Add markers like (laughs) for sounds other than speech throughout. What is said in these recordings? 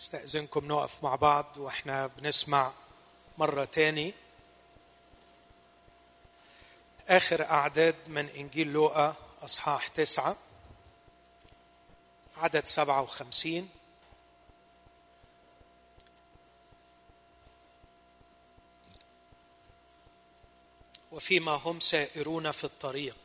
استأذنكم نقف مع بعض وإحنا بنسمع مرة تاني. آخر أعداد من إنجيل لوقا أصحاح تسعة عدد سبعة وخمسين. وفيما هم سائرون في الطريق.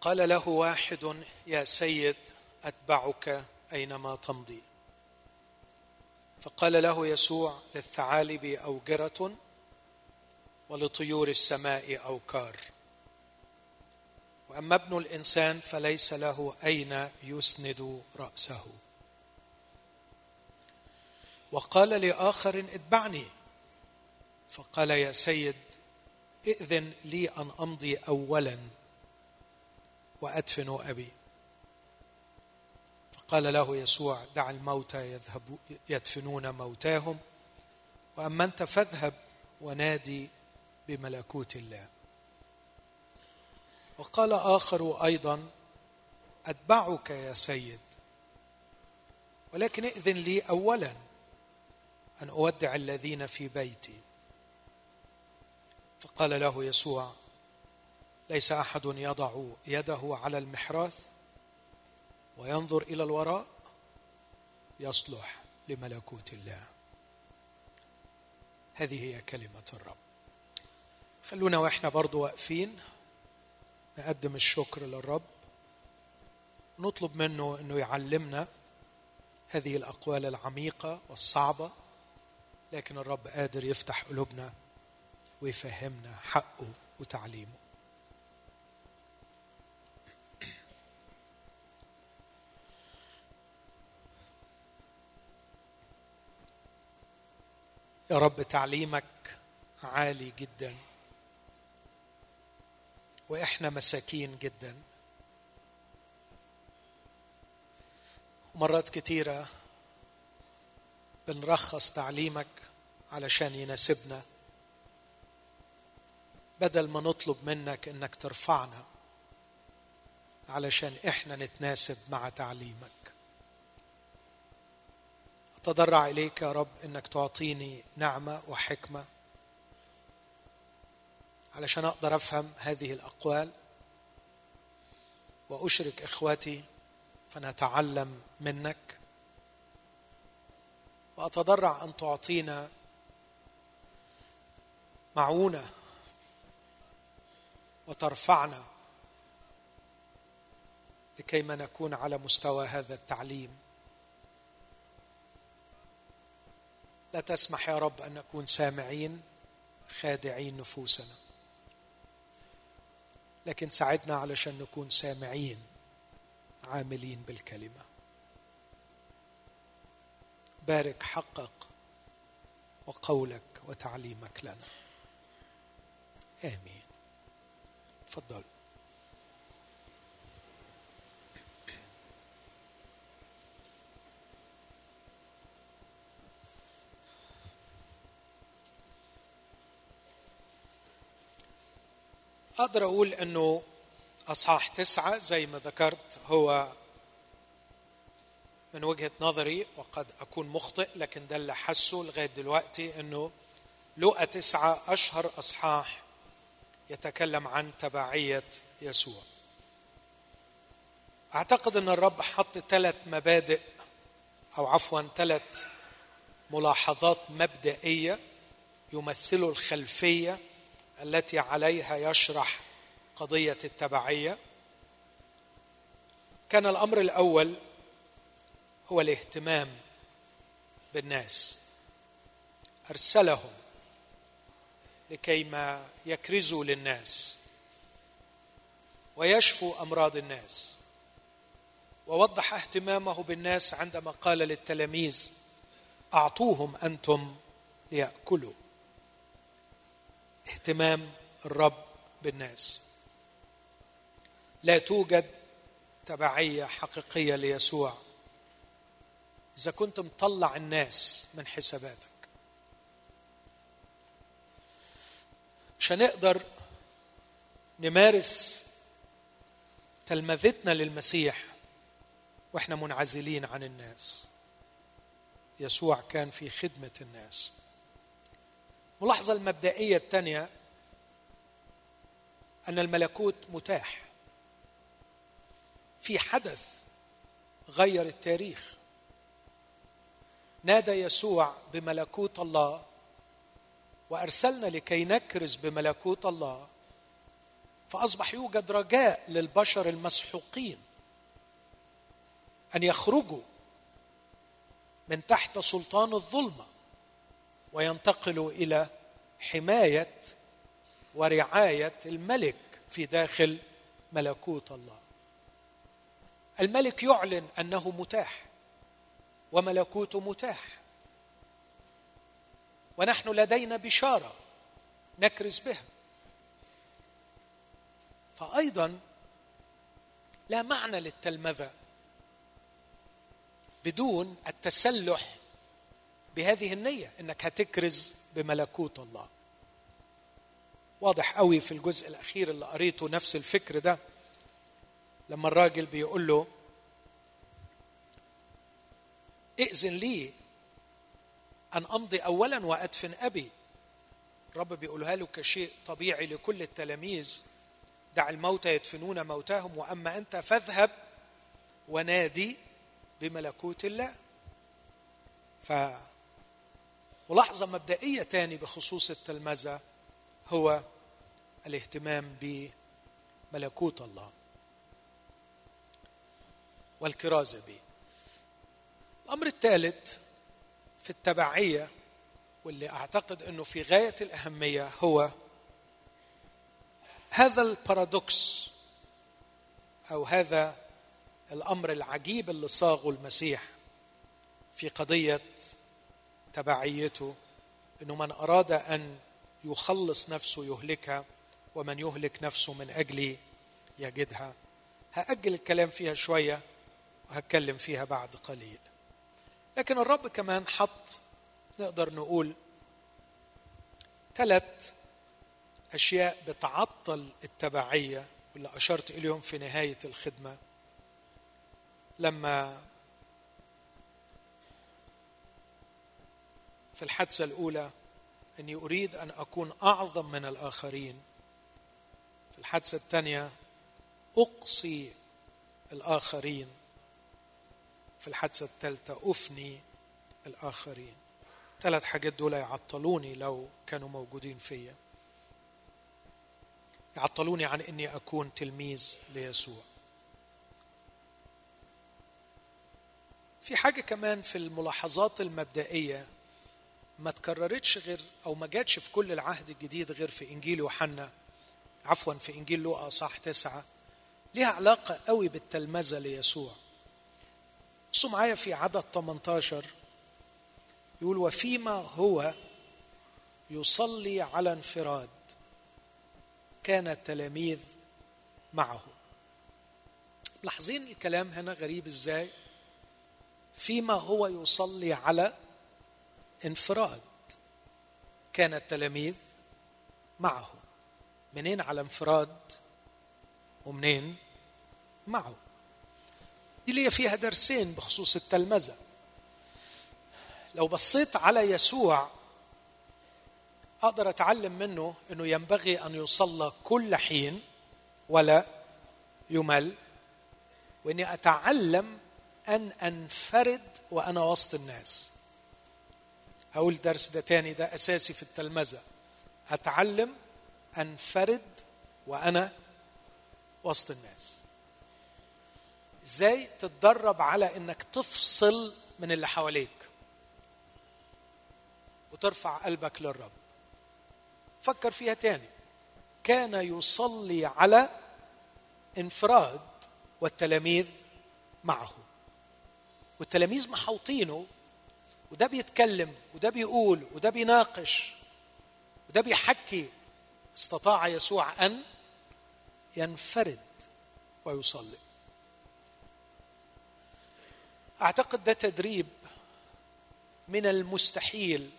قال له واحد يا سيد أتبعك أينما تمضي. فقال له يسوع للثعالب أوجرة ولطيور السماء أوكار. وأما ابن الإنسان فليس له أين يسند رأسه. وقال لآخر اتبعني. فقال يا سيد ائذن لي أن أمضي اولا وأدفن أبي. فقال له يسوع دع الموتى يذهب يدفنون موتاهم. وأما أنت فاذهب ونادي بملكوت الله. وقال آخر أيضا أتبعك يا سيد ولكن ائذن لي اولا أن أودع الذين في بيتي. فقال له يسوع ليس أحد يضع يده على المحراث؟ وينظر إلى الوراء يصلح لملكوت الله. هذه هي كلمة الرب. خلونا وإحنا برضو واقفين نقدم الشكر للرب. نطلب منه إنه يعلمنا هذه الأقوال العميقة والصعبة لكن الرب قادر يفتح قلوبنا ويفهمنا حقه وتعليمه. يا رب تعليمك عالي جدا. وإحنا مساكين جدا. مرات كتيرة بنرخص تعليمك علشان يناسبنا. بدل ما نطلب منك إنك ترفعنا علشان إحنا نتناسب مع تعليمك. اتضرع إليك يا رب إنك تعطيني نعمة وحكمة علشان أقدر أفهم هذه الأقوال وأشرك إخوتي فنتعلم منك وأتضرع أن تعطينا معونة وترفعنا لكيما نكون على مستوى هذا التعليم. لا تسمح يا رب أن نكون سامعين خادعين نفوسنا. لكن ساعدنا علشان نكون سامعين عاملين بالكلمة. بارك حقق وقولك وتعليمك لنا. آمين. تفضل. أقدر أقول إنه أصحاح تسعة زي ما ذكرت هو من وجهة نظري وقد أكون مخطئ لكن ده اللي حسه لغاية دلوقتي إنه لقى تسعة أشهر أصحاح يتكلم عن تبعية يسوع. أعتقد إن الرب حط ثلاث مبادئ أو عفوا ثلاث ملاحظات مبدئية يمثلوا الخلفية التي عليها يشرح قضية التبعية. كان الأمر الأول هو الاهتمام بالناس. أرسلهم لكيما يكرزوا للناس ويشفوا أمراض الناس. ووضح اهتمامه بالناس عندما قال للتلاميذ أعطوهم أنتم ليأكلوا. اهتمام الرب بالناس. لا توجد تبعية حقيقية ليسوع. إذا كنت مطلع الناس من حساباتك. مش هنقدر نمارس تلمذتنا للمسيح وإحنا منعزلين عن الناس. يسوع كان في خدمة الناس. الملاحظه المبدئية الثانية أن الملكوت متاح. في حدث غير التاريخ. نادى يسوع بملكوت الله وأرسلنا لكي نكرز بملكوت الله فأصبح يوجد رجاء للبشر المسحوقين أن يخرجوا من تحت سلطان الظلمة. وينتقلوا إلى حماية ورعاية الملك في داخل ملكوت الله. الملك يعلن أنه متاح وملكوته متاح. ونحن لدينا بشارة نكرز بها. فايضا لا معنى للتلمذة بدون التسلح بهذه النية إنك هتكرز بملكوت الله. واضح قوي في الجزء الأخير اللي قريته نفس الفكر ده لما الراجل بيقول له إئذن لي أن أمضي اولا وأدفن أبي. الرب بيقولها له كشيء طبيعي لكل التلاميذ دع الموتى يدفنون موتاهم وأما أنت فاذهب ونادي بملكوت الله. ف ملاحظة مبدئية تاني بخصوص التلمذة هو الاهتمام بملكوت الله والكرازة به. الأمر الثالث في التبعية واللي أعتقد أنه في غاية الأهمية هو هذا البارادوكس أو هذا الأمر العجيب اللي صاغه المسيح في قضية تبعيته إنه من أراد أن يخلص نفسه يهلكها ومن يهلك نفسه من اجلي يجدها. هأجل الكلام فيها شوية وهتكلم فيها بعد قليل. لكن الرب كمان حط نقدر نقول ثلاث أشياء بتعطل التبعية واللي أشرت إليهم في نهاية الخدمة. لما في الحادثة الأولى أني أريد أن أكون أعظم من الآخرين. في الحادثة الثانية أقصي الآخرين. في الحادثة الثالثة أفني الآخرين. ثلاث حاجات دول يعطلوني لو كانوا موجودين فيا. يعطلوني عن إني أكون تلميذ ليسوع. في حاجة كمان في الملاحظات المبدئية ما تكررتش غير أو ما جاتش في كل العهد الجديد غير في إنجيل يوحنا عفوا في إنجيل لوقا صح تسعة ليها علاقة قوي بالتلمذة ليسوع. بصوا معايا في عدد 18 يقول وفيما هو يصلي على انفراد كان التلاميذ معه. لاحظين الكلام هنا غريب إزاي؟ فيما هو يصلي على انفراد. كان التلاميذ معه. منين على انفراد ومنين معه. دي لي فيها درسين بخصوص التلمذة. لو بصيت على يسوع أقدر أتعلم منه أنه ينبغي أن يصلى كل حين ولا يمل. وأني أتعلم أن أنفرد وأنا وسط الناس. هقول درس ده تاني ده أساسي في التلمذة. أتعلم أنفرد وأنا وسط الناس. إزاي؟ تتدرب على إنك تفصل من اللي حواليك. وترفع قلبك للرب. فكر فيها تاني. كان يصلي على انفراد والتلاميذ معه. والتلاميذ محوطينه وده بيتكلم وده بيقول وده بيناقش وده بيحكي استطاع يسوع أن ينفرد ويصلي. أعتقد ده تدريب من المستحيل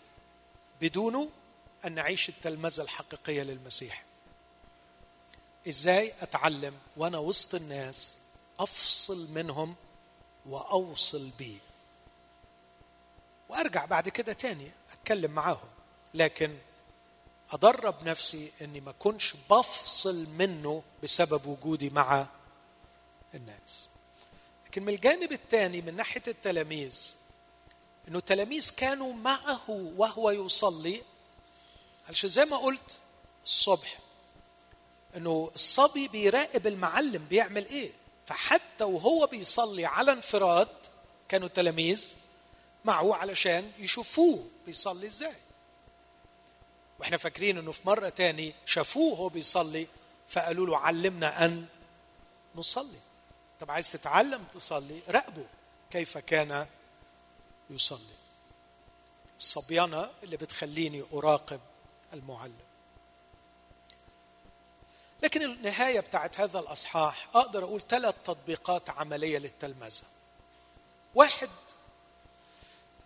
بدونه أن نعيش التلمذة الحقيقية للمسيح. إزاي أتعلم وأنا وسط الناس أفصل منهم وأوصل بيه؟ وأرجع بعد كده تاني أتكلم معاهم. لكن ادرب نفسي إني ما اكونش بفصل منه بسبب وجودي مع الناس. لكن من الجانب الثاني من ناحية التلاميذ إنه التلاميذ كانوا معه وهو يصلي. علشان زي ما قلت الصبح إنه الصبي بيراقب المعلم بيعمل إيه. فحتى وهو بيصلي على انفراد كانوا التلاميذ معه علشان يشوفوه بيصلي إزاي. وإحنا فاكرين إنه في مرة تاني شافوه وهو بيصلي فقالوا له علمنا أن نصلي. طب عايز تتعلم تصلي؟ راقبه. كيف كان يصلي؟ الصبيانة اللي بتخليني أراقب المعلم. لكن النهاية بتاعت هذا الأصحاح أقدر أقول ثلاث تطبيقات عملية للتلمذة. واحد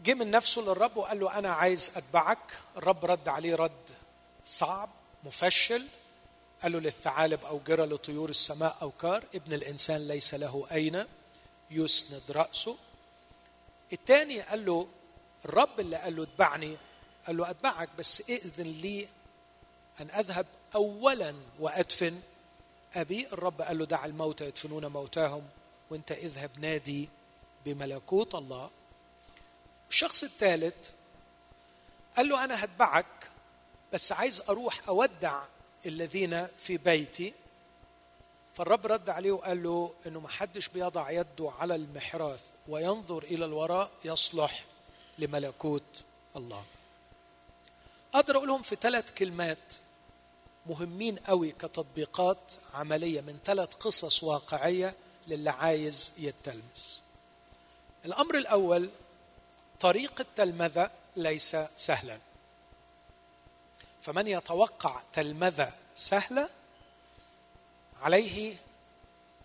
جه من نفسه للرب وقال له أنا عايز أتبعك. الرب رد عليه رد صعب مفشل. قال له للثعالب أوجرة لطيور السماء أوكار ابن الإنسان ليس له أين يسند رأسه. الثاني قال له الرب اللي قال له اتبعني قال له أتبعك بس ائذن لي أن أذهب اولا وأدفن أبي. الرب قال له دع الموتى يدفنون موتاهم وانت اذهب نادي بملكوت الله. الشخص الثالث قال له أنا هتبعك بس عايز أروح أودع الذين في بيتي. فالرب رد عليه وقال له إنه ما حدش بيضع يده على المحراث وينظر إلى الوراء يصلح لملكوت الله. أقدر اقولهم في ثلاث كلمات مهمين قوي كتطبيقات عملية من ثلاث قصص واقعية للي عايز يتلمس. الأمر الأول طريق التلمذه ليس سهلا. فمن يتوقع تلمذة سهلة عليه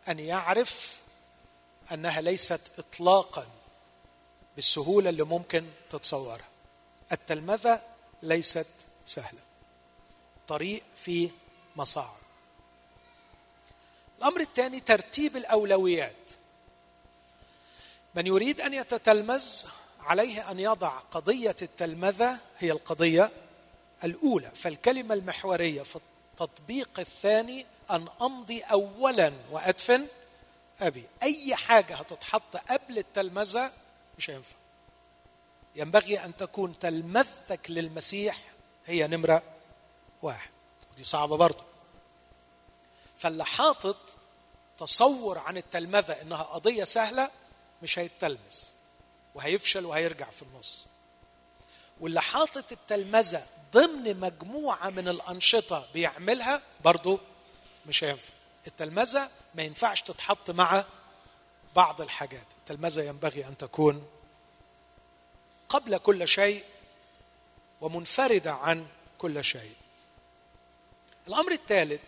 أن يعرف أنها ليست اطلاقا بالسهولة اللي ممكن تتصورها. التلمذة ليست سهلة. طريق فيه مصاعب. الأمر الثاني ترتيب الأولويات. من يريد أن يتتلمذ عليه أن يضع قضية التلمذة هي القضية الأولى فالكلمة المحورية في التطبيق الثاني أن أمضي اولا وأدفن. أبي أي حاجة هتتحط قبل التلمذة مش هينفع. ينبغي أن تكون تلمذتك للمسيح هي نمرة واحد. ودي صعبة برضه فاللي حاطط تصور عن التلمذة إنها قضية سهلة مش هيتلمذ وهيفشل وهيرجع في النص. واللي حاطط التلمذة ضمن مجموعة من الأنشطة بيعملها برضه مش هينفع. التلمذة ما ينفعش تتحط مع بعض الحاجات. التلمذة ينبغي أن تكون قبل كل شيء ومنفردة عن كل شيء. الأمر الثالث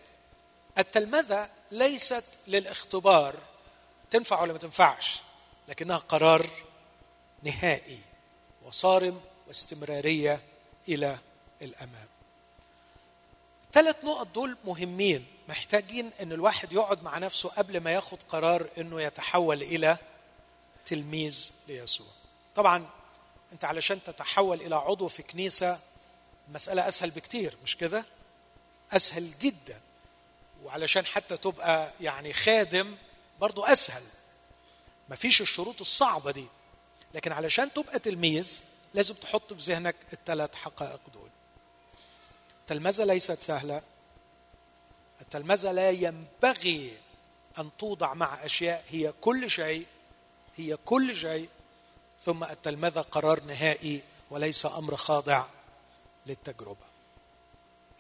التلمذة ليست للاختبار تنفع ولا ما تنفعش لكنها قرار نهائي وصارم واستمرارية إلى الأمام. ثلاث نقط دول مهمين محتاجين إن الواحد يقعد مع نفسه قبل ما ياخد قرار إنه يتحول إلى تلميذ ليسوع. طبعا أنت علشان تتحول إلى عضو في كنيسة المسألة أسهل بكتير مش كده؟ أسهل جدا. وعلشان حتى تبقى يعني خادم برضو أسهل. مفيش الشروط الصعبة دي. لكن علشان تبقى تلميذ لازم تحط في ذهنك الثلاث حقائق دول. التلمذة ليست سهلة. التلمذة لا ينبغي أن توضع مع أشياء هي كل شيء هي كل شيء ثم التلمذة قرار نهائي وليس أمر خاضع للتجربة.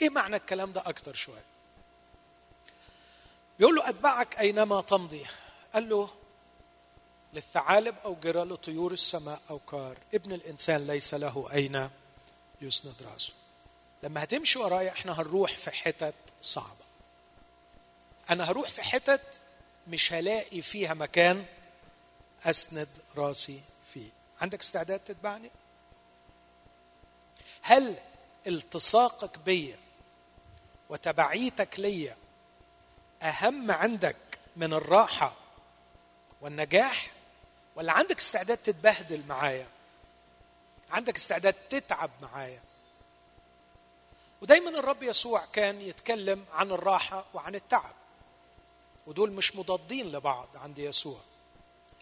إيه معنى الكلام ده أكتر شوية؟ بيقول له أتبعك أينما تمضي. قال له للثعالب أو جرى لطيور السماء أو كار. ابن الإنسان ليس له أين يسند رأسه. لما هتمشي ورايا إحنا هنروح في حتت صعبة. أنا هروح في حتت مش هلاقي فيها مكان أسند رأسي فيه. عندك استعداد تتبعني؟ هل التصاقك بيا وتبعيتك ليا أهم عندك من الراحة والنجاح؟ ولا عندك استعداد تتبهدل معايا؟ عندك استعداد تتعب معايا؟ ودايما الرب يسوع كان يتكلم عن الراحة وعن التعب. ودول مش مضادين لبعض عند يسوع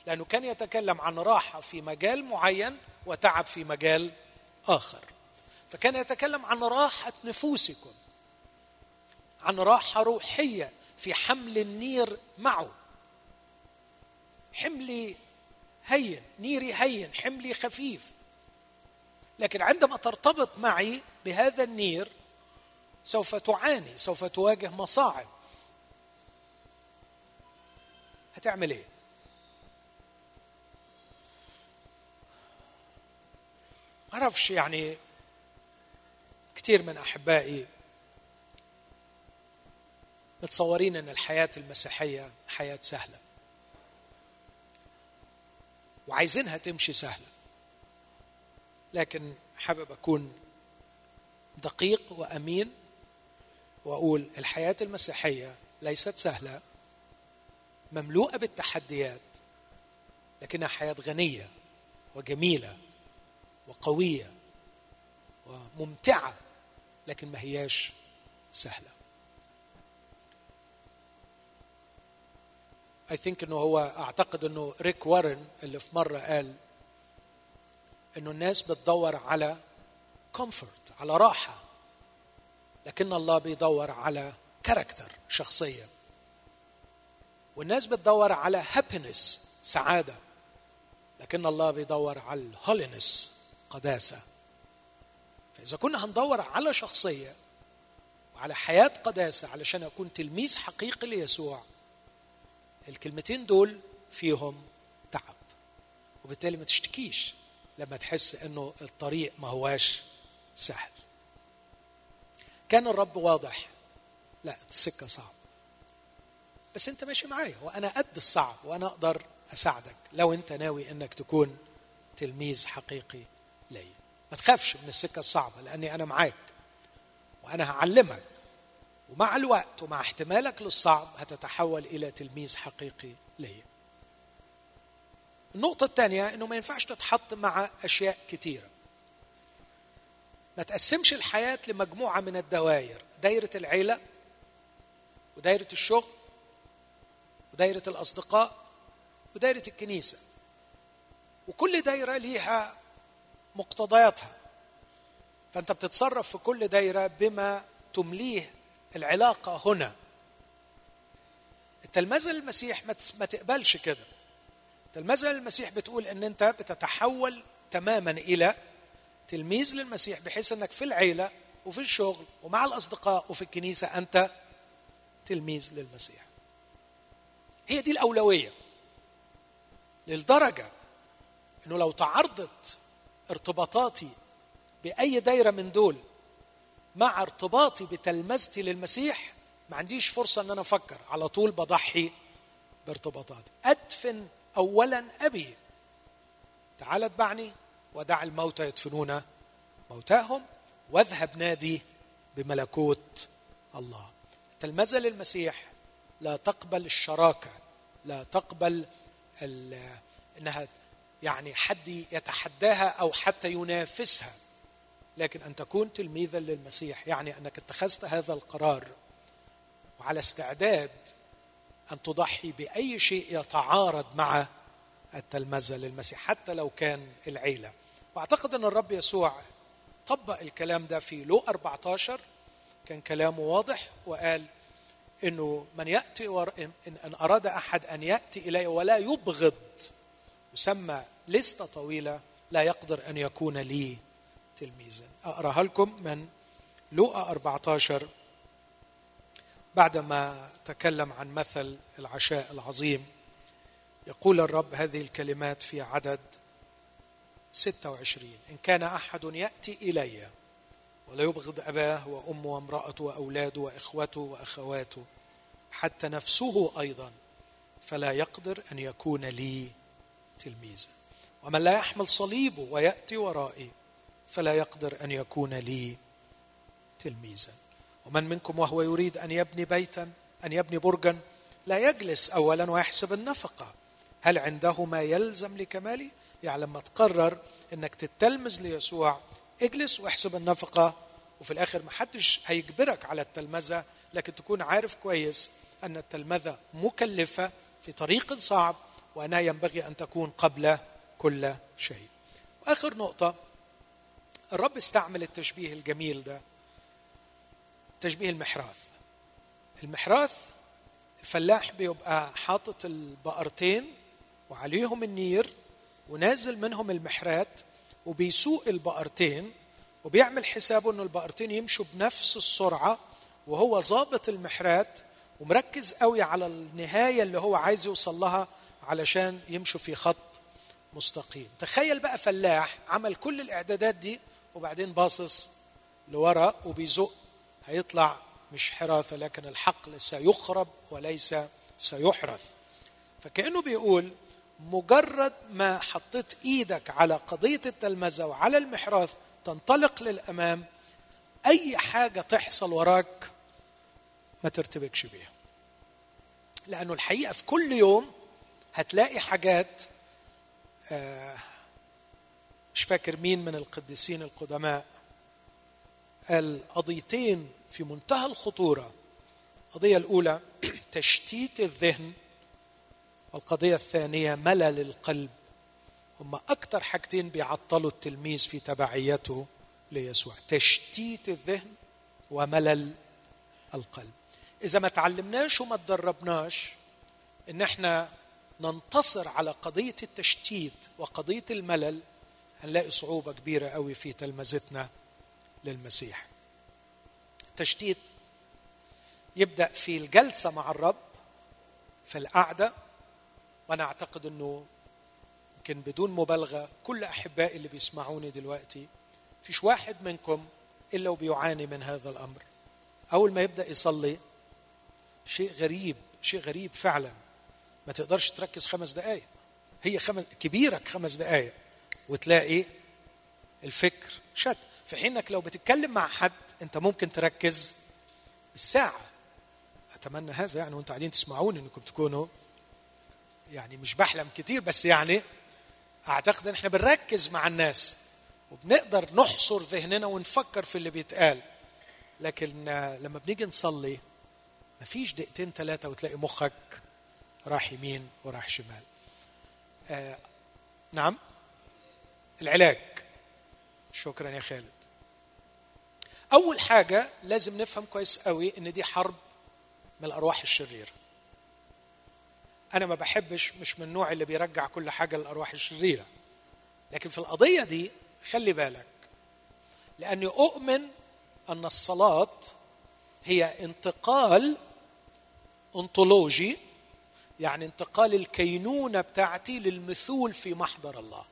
لأنه كان يتكلم عن راحة في مجال معين وتعب في مجال آخر. فكان يتكلم عن راحة نفوسكم عن راحة روحية في حمل النير معه. حملي هين نيري هين حملي خفيف. لكن عندما ترتبط معي بهذا النير سوف تعاني سوف تواجه مصاعب. هتعمل إيه؟ معرفش يعني كثير من أحبائي متصورين إن الحياة المسيحية حياة سهلة. وعايزينها تمشي سهلة. لكن حابب أكون دقيق وأمين وأقول الحياة المسيحية ليست سهلة مملوءة بالتحديات لكنها حياة غنية وجميلة وقوية وممتعة لكن ما هياش سهلة. I think إنه هو أعتقد إنه ريك وارن اللي في مرة قال إنه الناس بتدور على comfort على راحة. لكن الله بيدور على character شخصية. والناس بتدور على happiness سعادة. لكن الله بيدور على ال holiness قداسة. فإذا كنا هندور على شخصية وعلى حياة قداسة علشان أكون تلميذ حقيقي ليسوع الكلمتين دول فيهم تعب. وبالتالي ما تشتكيش لما تحس إنه الطريق ما هواش سهل. كان الرب واضح. لا السكة صعب بس أنت ماشي معايا وأنا قد الصعب وأنا أقدر أساعدك لو أنت ناوي إنك تكون تلميذ حقيقي لي ما تخافش من السكة الصعبة لأني أنا معاك وأنا هعلمك ومع الوقت ومع احتمالك للصعب هتتحول إلى تلميذ حقيقي لي النقطة الثانية إنه ما ينفعش تتحط مع أشياء كثيرة. ما تقسمش الحياة لمجموعة من الدوائر، دايرة العيلة ودايرة الشغل ودايرة الأصدقاء ودايرة الكنيسة. وكل دايرة ليها مقتضياتها. فأنت بتتصرف في كل دايرة بما تمليه العلاقة هنا. التلمذة للمسيح ما تقبلش كده. تلمذة للمسيح بتقول إن أنت بتتحول تماما إلى تلميذ للمسيح بحيث إنك في العيلة وفي الشغل ومع الأصدقاء وفي الكنيسة أنت تلميذ للمسيح. هي دي الأولوية. للدرجة إنه لو تعرضت ارتباطاتي بأي دايرة من دول مع ارتباطي بتلمذتي للمسيح ما عنديش فرصة إن أنا أفكر على طول بضحي بارتباطاتي. أدفن اولا أبي. تعال أتبعني ودع الموتى يدفنون موتاهم واذهب نادي بملكوت الله. التلمذة للمسيح لا تقبل الشراكة لا تقبل إنها يعني حد يتحداها أو حتى ينافسها. لكن أن تكون تلميذا للمسيح يعني أنك اتخذت هذا القرار وعلى استعداد أن تضحي بأي شيء يتعارض مع التلمذة للمسيح حتى لو كان العيلة. وأعتقد أن الرب يسوع طبق الكلام ده في لو 14 كان كلامه واضح وقال إنه من يأتي ور... إن, إن أراد أحد أن يأتي إلي ولا يبغض يسمى لستة طويلة لا يقدر أن يكون لي تلميذا أقرأها لكم من لوقا 14 بعدما تكلم عن مثل العشاء العظيم. يقول الرب هذه الكلمات في عدد 26 إن كان أحد يأتي إلي ولا يبغض أباه وأمه وامرأته وأولاده وإخوته وأخواته حتى نفسه أيضا فلا يقدر أن يكون لي تلميذا. ومن لا يحمل صليبه ويأتي ورائي فلا يقدر أن يكون لي تلميذا. ومن منكم وهو يريد أن يبني بيتا أن يبني برجا لا يجلس اولا ويحسب النفقة. هل عنده ما يلزم لكماله؟ يعني لما تقرر إنك تتلمذ ليسوع. اجلس واحسب النفقة. وفي الآخر محدش هيجبرك على التلمذة لكن تكون عارف كويس أن التلمذة مكلفة في طريق صعب وأنها ينبغي أن تكون قبل كل شيء. وآخر نقطة الرب استعمل التشبيه الجميل ده تشبيه المحراث. المحراث الفلاح بيبقى حاطط البقرتين وعليهم النير ونازل منهم المحرات وبيسوق البقرتين وبيعمل حسابه إنه البقرتين يمشوا بنفس السرعة وهو ظابط المحرات ومركز قوي على النهاية اللي هو عايز يوصل لها علشان يمشوا في خط مستقيم تخيل بقى فلاح عمل كل الإعدادات دي وبعدين باصص لورا وبيزق. هيطلع مش حراثه لكن الحقل سيخرب وليس سيحرث. فكأنه بيقول مجرد ما حطيت إيدك على قضية التلمذة وعلى المحراث تنطلق للأمام أي حاجة تحصل وراك ما ترتبكش بيها. لأنه الحقيقة في كل يوم هتلاقي حاجات آه مش فاكر مين من القديسين القدماء قال قضيتين في منتهى الخطورة القضية الأولى (clears throat) تشتيت الذهن والقضية الثانية ملل القلب هما أكثر حاجتين بيعطلوا التلميذ في تبعيته ليسوع تشتيت الذهن وملل القلب. إذا ما تعلمناش وما تدربناش إن إحنا ننتصر على قضية التشتيت وقضية الملل هنلاقي صعوبة كبيرة قوي في تلمذتنا للمسيح. التشتيت يبدأ في الجلسة مع الرب في القعدة وأنا أعتقد إنه يمكن بدون مبالغة كل أحبائي اللي بيسمعوني دلوقتي فيش واحد منكم إلا وبيعاني من هذا الأمر. أول ما يبدأ يصلي شيء غريب شيء غريب فعلا. ما تقدرش تركز خمس دقائق هي خمس كبيرك خمس دقائق وتلاقي الفكر شد. في حين انك لو بتتكلم مع حد انت ممكن تركز الساعة. أتمنى هذا يعني وأنتم قاعدين تسمعوني إنكم تكونوا يعني مش بحلم كتير بس يعني أعتقد إن إحنا بنركز مع الناس وبنقدر نحصر ذهننا ونفكر في اللي بيتقال. لكن لما بنيجي نصلي مفيش دقيقتين ثلاثة وتلاقي مخك راح يمين وراح شمال. آه نعم؟ العلاج. شكرا يا خالد. أول حاجة لازم نفهم كويس قوي إن دي حرب من الأرواح الشريرة. أنا ما بحبش مش من النوع اللي بيرجع كل حاجة للأرواح الشريرة. لكن في القضية دي خلي بالك لأني أؤمن أن الصلاة هي انتقال انطولوجي يعني انتقال الكينونة بتاعتي للمثول في محضر الله.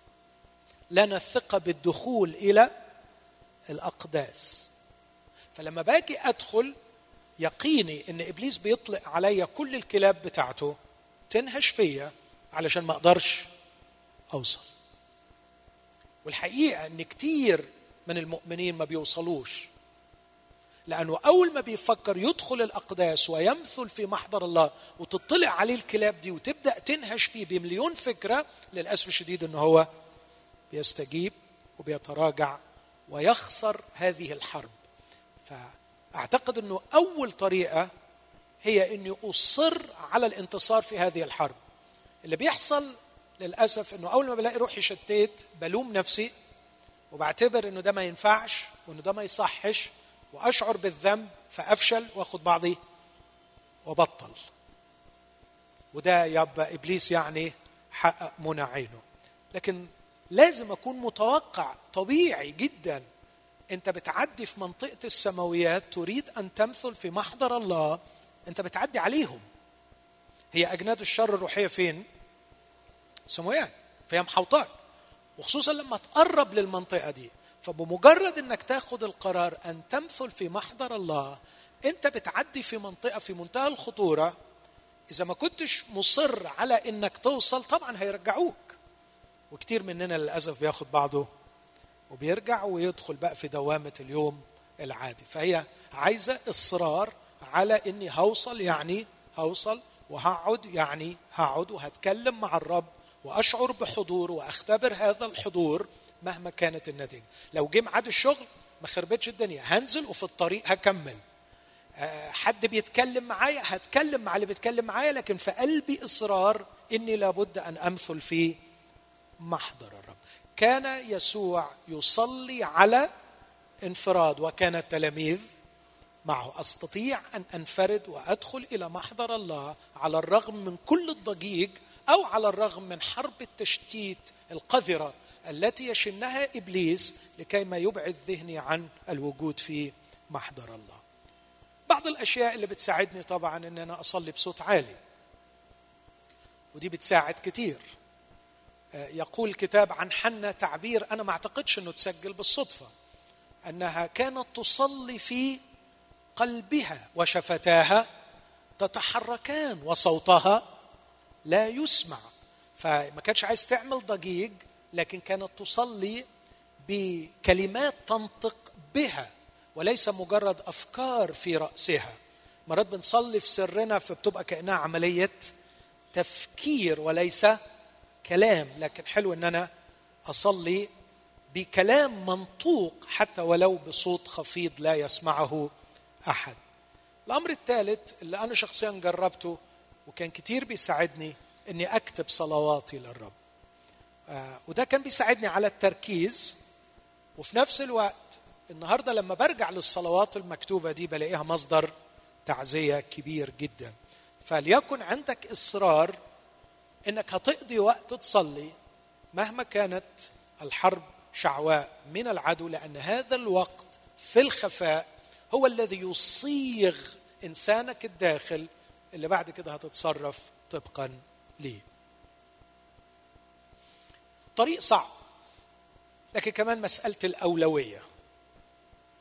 لنا الثقة بالدخول إلى الأقداس. فلما باجي أدخل يقيني إن إبليس بيطلق عليا كل الكلاب بتاعته تنهش فيا علشان ما أقدرش أوصل. والحقيقة إن كتير من المؤمنين ما بيوصلوش لأنه أول ما بيفكر يدخل الأقداس ويمثل في محضر الله وتطلع عليه الكلاب دي وتبدأ تنهش فيه بمليون فكرة للأسف الشديد انه هو بيستجيب وبيتراجع ويخسر هذه الحرب. فأعتقد إنه أول طريقة هي اني اصر على الانتصار في هذه الحرب. اللي بيحصل للأسف إنه أول ما بلاقي روحي شتيت بلوم نفسي وبعتبر إنه ده ما ينفعش وإنه ده ما يصحش وأشعر بالذنب فأفشل وأخد بعضي وبطل وده يبقى إبليس يعني حقق منى عينه. لكن لازم أكون متوقع طبيعي جدا. أنت بتعدي في منطقة السماويات تريد أن تمثل في محضر الله. أنت بتعدي عليهم. هي أجناد الشر الروحية فين؟ سماويات. فهي محوطاك وخصوصا لما تقرب للمنطقة دي. فبمجرد إنك تاخد القرار أن تمثل في محضر الله أنت بتعدي في منطقة في منتهى الخطورة. إذا ما كنتش مصر على إنك توصل طبعا هيرجعوك. وكتير مننا للأسف بياخد بعضه وبيرجع ويدخل بقى في دوامة اليوم العادي. فهي عايزة إصرار على إني هوصل يعني هوصل وهقعد يعني هقعد وهتكلم مع الرب وأشعر بحضور وأختبر هذا الحضور مهما كانت النتيجة. لو جه ميعاد الشغل ما خربتش الدنيا هنزل وفي الطريق هكمل. آه، حد بيتكلم معايا هتكلم مع اللي بيتكلم معايا لكن في قلبي إصرار إني لابد أن أمثل في محضر الرب كان يسوع يصلي على انفراد وكان التلاميذ معه أستطيع أن أنفرد وأدخل إلى محضر الله على الرغم من كل الضجيج أو على الرغم من حرب التشتيت القذرة التي يشنها إبليس لكي ما يبعد ذهني عن الوجود في محضر الله. بعض الأشياء اللي بتساعدني طبعا إن أنا أصلي بصوت عالي. ودي بتساعد كتير. يقول الكتاب عن حنة تعبير أنا ما أعتقدش إنه تسجل بالصدفة أنها كانت تصلي في قلبها وشفتاها تتحركان وصوتها لا يسمع. فما كانتش عايز تعمل ضجيج لكن كانت تصلي بكلمات تنطق بها وليس مجرد أفكار في رأسها. مرات بنصلي في سرنا فبتبقى كأنها عملية تفكير وليس كلام لكن حلو إن أنا أصلي بكلام منطوق حتى ولو بصوت خفيض لا يسمعه أحد. الأمر الثالث اللي أنا شخصيا جربته وكان كتير بيساعدني إني أكتب صلواتي للرب. آه وده كان بيساعدني على التركيز وفي نفس الوقت النهارده لما برجع للصلوات المكتوبة دي بلاقيها مصدر تعزية كبير جدا. فليكن عندك إصرار إنك هتقضي وقت تصلي مهما كانت الحرب شعواء من العدو لأن هذا الوقت في الخفاء هو الذي يصيغ إنسانك الداخل اللي بعد كده هتتصرف طبقا ليه. طريق صعب لكن كمان مسألة الأولوية.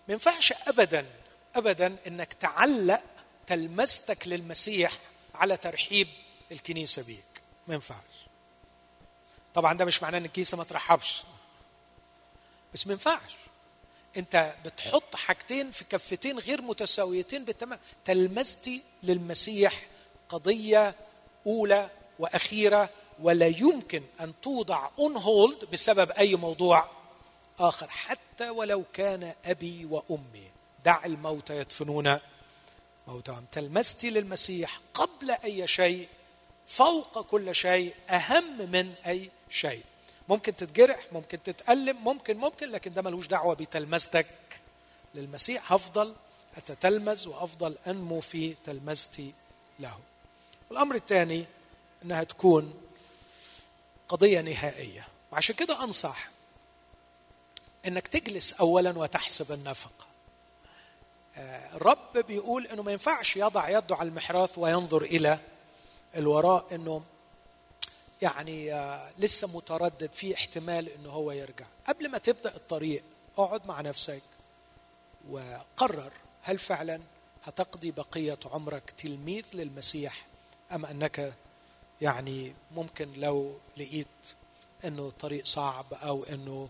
ما ينفعش أبدا أبدا أنك تعلق تلمستك للمسيح على ترحيب الكنيسة بيك ما ينفعش. طبعا ده مش معناه إن الكنيسة ما ترحبش. بس ما ينفعش. أنت بتحط حاجتين في كفتين غير متساويتين بالتمام. تلمستي للمسيح قضية أولى وأخيرة ولا يمكن أن توضع اون هولد بسبب أي موضوع آخر. حتى ولو كان أبي وأمي. دع الموت يدفنون موتهم تلمستي للمسيح قبل أي شيء فوق كل شيء أهم من أي شيء. ممكن تتجرح ممكن تتألم ممكن ممكن لكن ده ملوش دعوة بتلمستك. للمسيح هفضل أتتلمذ وأفضل أنمو في تلمذتي له. الأمر الثاني أنها تكون قضية نهائية. وعشان كده أنصح أنك تجلس أولا وتحسب النفقة آه، الرب بيقول أنه ما ينفعش يضع يده على المحراث وينظر إلى الوراء أنه يعني آه، لسه متردد في احتمال انه هو يرجع. قبل ما تبدأ الطريق اقعد مع نفسك وقرر هل فعلا هتقضي بقية عمرك تلميذ للمسيح أم أنك يعني ممكن لو لقيت إنه الطريق صعب أو إنه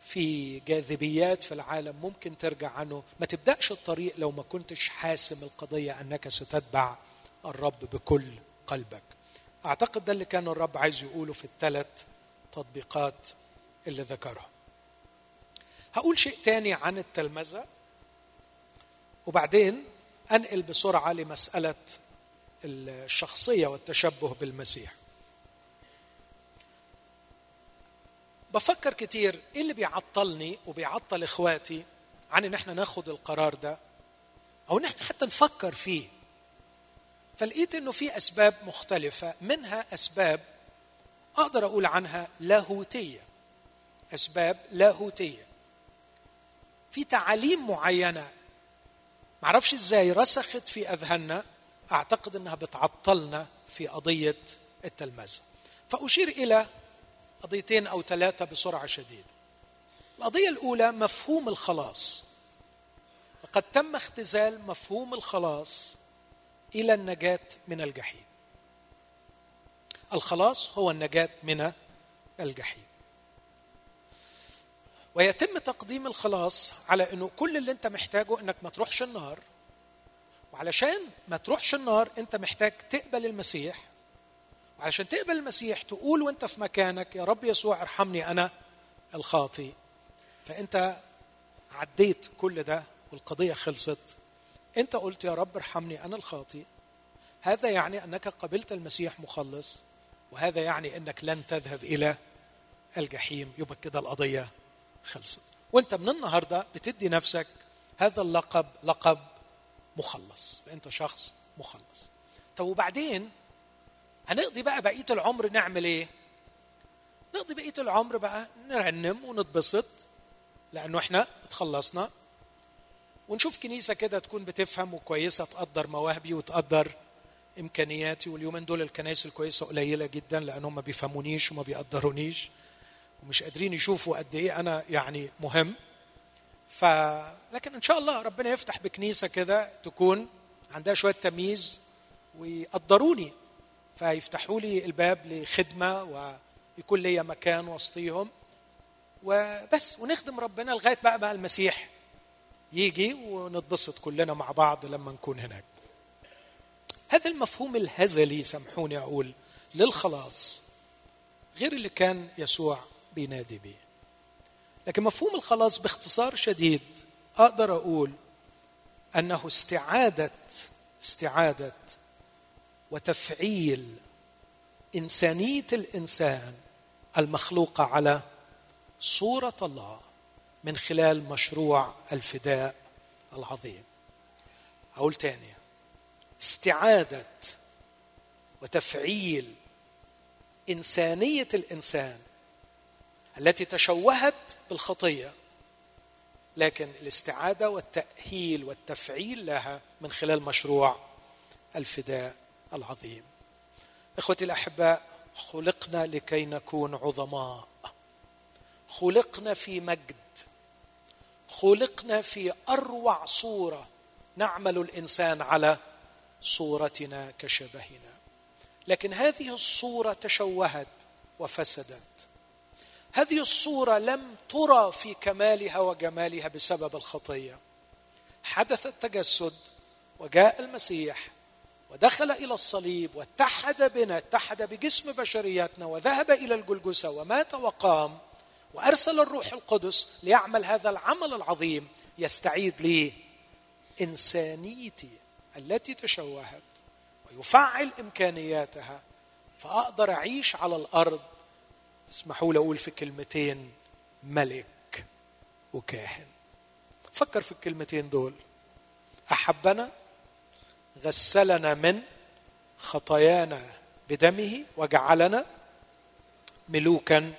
في جاذبيات في العالم ممكن ترجع عنه؟ ما تبدأش الطريق لو ما كنتش حاسم القضية أنك ستتبع الرب بكل قلبك. أعتقد ده اللي كان الرب عايز يقوله في الثلاث تطبيقات اللي ذكرها هقول شيء تاني عن التلمذة وبعدين أنقل بسرعة لمسألة الشخصية والتشبه بالمسيح. بفكر كتير إيه اللي بيعطلني وبيعطل إخواتي عن إن إحنا ناخد القرار ده أو إن إحنا حتى نفكر فيه. فلقيت إنه في أسباب مختلفة منها أسباب أقدر أقول عنها لاهوتية. أسباب لاهوتية. في تعاليم معينة. معرفش إزاي رسخت في أذهاننا أعتقد إنها بتعطلنا في قضية التلمذة. فأشير إلى قضيتين أو ثلاثة بسرعة شديده القضية الأولى مفهوم الخلاص. لقد تم اختزال مفهوم الخلاص إلى النجاة من الجحيم. الخلاص هو النجاة من الجحيم. ويتم تقديم الخلاص على إنه كل اللي أنت محتاجه إنك ما تروحش النار. وعلشان ما تروحش النار أنت محتاج تقبل المسيح. وعلشان تقبل المسيح تقول وأنت في مكانك يا رب يسوع ارحمني أنا الخاطي فأنت عديت كل ده والقضية خلصت انت قلت يا رب ارحمني أنا الخاطي هذا يعني أنك قبلت المسيح مخلص وهذا يعني أنك لن تذهب إلى الجحيم يبقى كده القضية خلصت. وأنت من النهارده بتدي نفسك هذا اللقب لقب مخلص أنت شخص مخلص. طب وبعدين؟ هنقضي بقى بقية العمر نعمل إيه؟ نقضي بقية العمر بقى نرنم ونتبسط لأنه إحنا اتخلصنا ونشوف كنيسة كده تكون بتفهم وكويسة تقدر مواهبي وتقدر إمكانياتي واليومين دول الكنائس الكويسة قليلة جدا لانهم ما بيفهمونيش وما بيقدرونيش ومش قادرين يشوفوا قد إيه أنا يعني مهم. ف لكن إن شاء الله ربنا يفتح بكنيسة كده تكون عندها شوية تمييز ويقدروني فيفتحوا لي الباب لخدمة ويكون لي مكان وسطيهم. وبس ونخدم ربنا لغاية بقى بقى المسيح. يجي ونتبسط كلنا مع بعض لما نكون هناك. هذا المفهوم الهزلي سامحوني أقول للخلاص غير اللي كان يسوع بينادي بيه لكن مفهوم الخلاص باختصار شديد أقدر أقول أنه استعادة استعادة وتفعيل إنسانية الإنسان المخلوقة على صورة الله. من خلال مشروع الفداء العظيم. أقول تاني. استعادة وتفعيل إنسانية الإنسان التي تشوهت بالخطيه لكن الاستعادة والتأهيل والتفعيل لها من خلال مشروع الفداء العظيم. إخوتي الأحباء خلقنا لكي نكون عظماء. خلقنا في مجد. خلقنا في أروع صورة نعمل الإنسان على صورتنا كشبهنا. لكن هذه الصورة تشوهت وفسدت. هذه الصورة لم ترى في كمالها وجمالها بسبب الخطية. حدث التجسد وجاء المسيح ودخل إلى الصليب واتحد بنا اتحد بجسم بشرياتنا وذهب إلى الجلجسة ومات وقام. وأرسل الروح القدس ليعمل هذا العمل العظيم يستعيد لي انسانيتي التي تشوهت ويفعل إمكانياتها فأقدر أعيش على الأرض. اسمحوا لي أقول في كلمتين ملك وكاهن. فكر في الكلمتين دول. أحبنا غسلنا من خطايانا بدمه وجعلنا ملوكا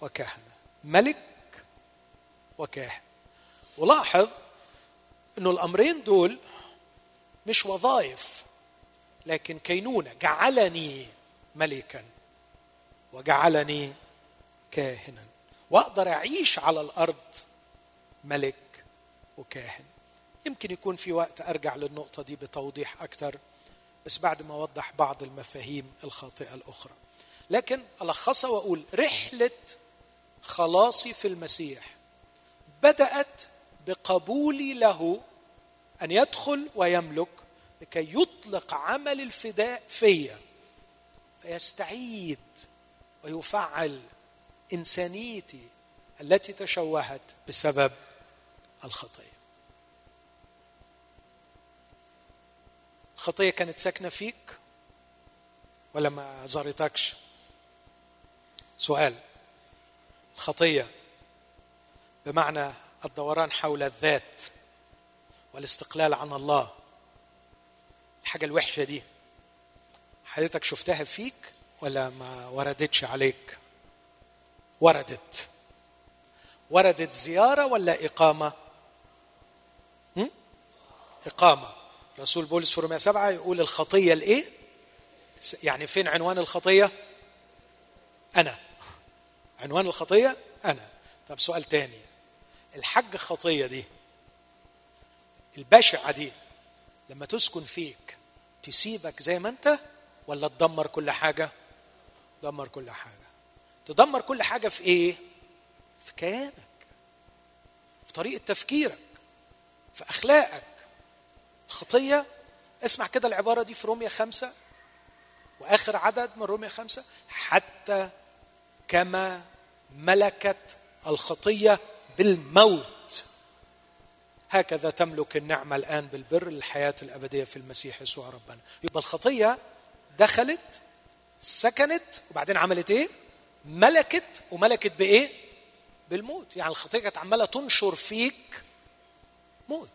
وكهنه ملك وكاهن. ولاحظ إنه الأمرين دول مش وظائف لكن كينونة جعلني ملكا وجعلني كاهنا. وأقدر أعيش على الأرض ملك وكاهن. يمكن يكون في وقت أرجع للنقطة دي بتوضيح أكثر بس بعد ما أوضح بعض المفاهيم الخاطئة الأخرى. لكن ألخصها وأقول رحلة خلاصي في المسيح بدأت بقبولي له أن يدخل ويملك لكي يطلق عمل الفداء فيا فيستعيد ويفعل إنسانيتي التي تشوهت بسبب الخطية. الخطية كانت ساكنة فيك ولا ما زارتكش؟ سؤال. الخطيه بمعنى الدوران حول الذات والاستقلال عن الله. الحاجة الوحشة دي. حضرتك شفتها فيك ولا ما وردتش عليك؟ وردت. وردت زيارة ولا إقامة؟ إقامة. رسول بولس في رومية سبعة يقول الخطية الإيه؟ يعني فين عنوان الخطية؟ أنا. عنوان الخطية؟ أنا. طب سؤال تاني. الحج خطية دي البشعة دي لما تسكن فيك تسيبك زي ما أنت ولا تدمر كل حاجة؟ تدمر كل حاجة. تدمر كل حاجة في إيه؟ في كيانك. في طريقة تفكيرك. في أخلاقك. الخطية اسمع كده العبارة دي في رومية خمسة وآخر عدد من رومية خمسة حتى كما ملكت الخطية بالموت. هكذا تملك النعمة الآن بالبر للحياة الأبدية في المسيح يسوع ربنا. يبقى الخطية دخلت سكنت وبعدين عملت إيه؟ ملكت. وملكت بإيه؟ بالموت. يعني الخطية كانت عمالة تنشر فيك موت.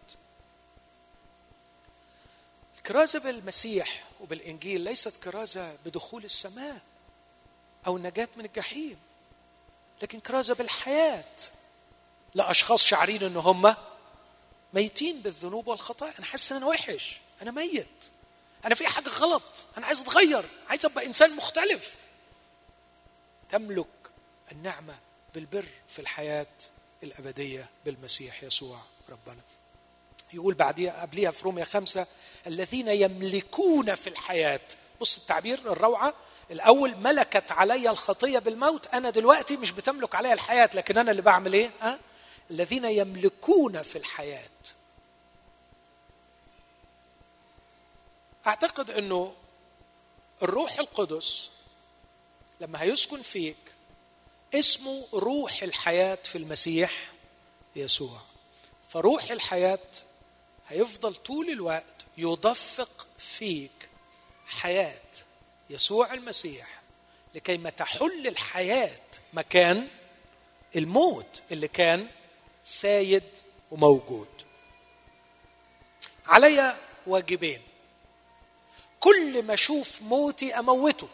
الكرازة بالمسيح وبالإنجيل ليست كرازة بدخول السماء أو النجاه من الجحيم. لكن كرازة بالحياة. لاشخاص شعرين إن هم ميتين بالذنوب والخطايا. أنا حاسس إن أنا وحش. أنا ميت. أنا في حاجة غلط. أنا عايز أتغير. عايز أبقى إنسان مختلف. تملك النعمة بالبر في الحياة الأبدية بالمسيح يسوع ربنا. يقول بعديها قبليها في روميا خمسة الذين يملكون في الحياة. بص التعبير الروعة الأول ملكت علي الخطية بالموت أنا دلوقتي مش بتملك علي الحياة لكن أنا اللي بعمل إيه؟ أه؟ الذين يملكون في الحياة. أعتقد أنه الروح القدس لما هيسكن فيك اسمه روح الحياة في المسيح يسوع. فروح الحياة هيفضل طول الوقت يدفق فيك حياة يسوع المسيح لكي ما تحل الحياة مكان الموت اللي كان سايد وموجود. علي واجبين. كل ما أشوف موتي أموته.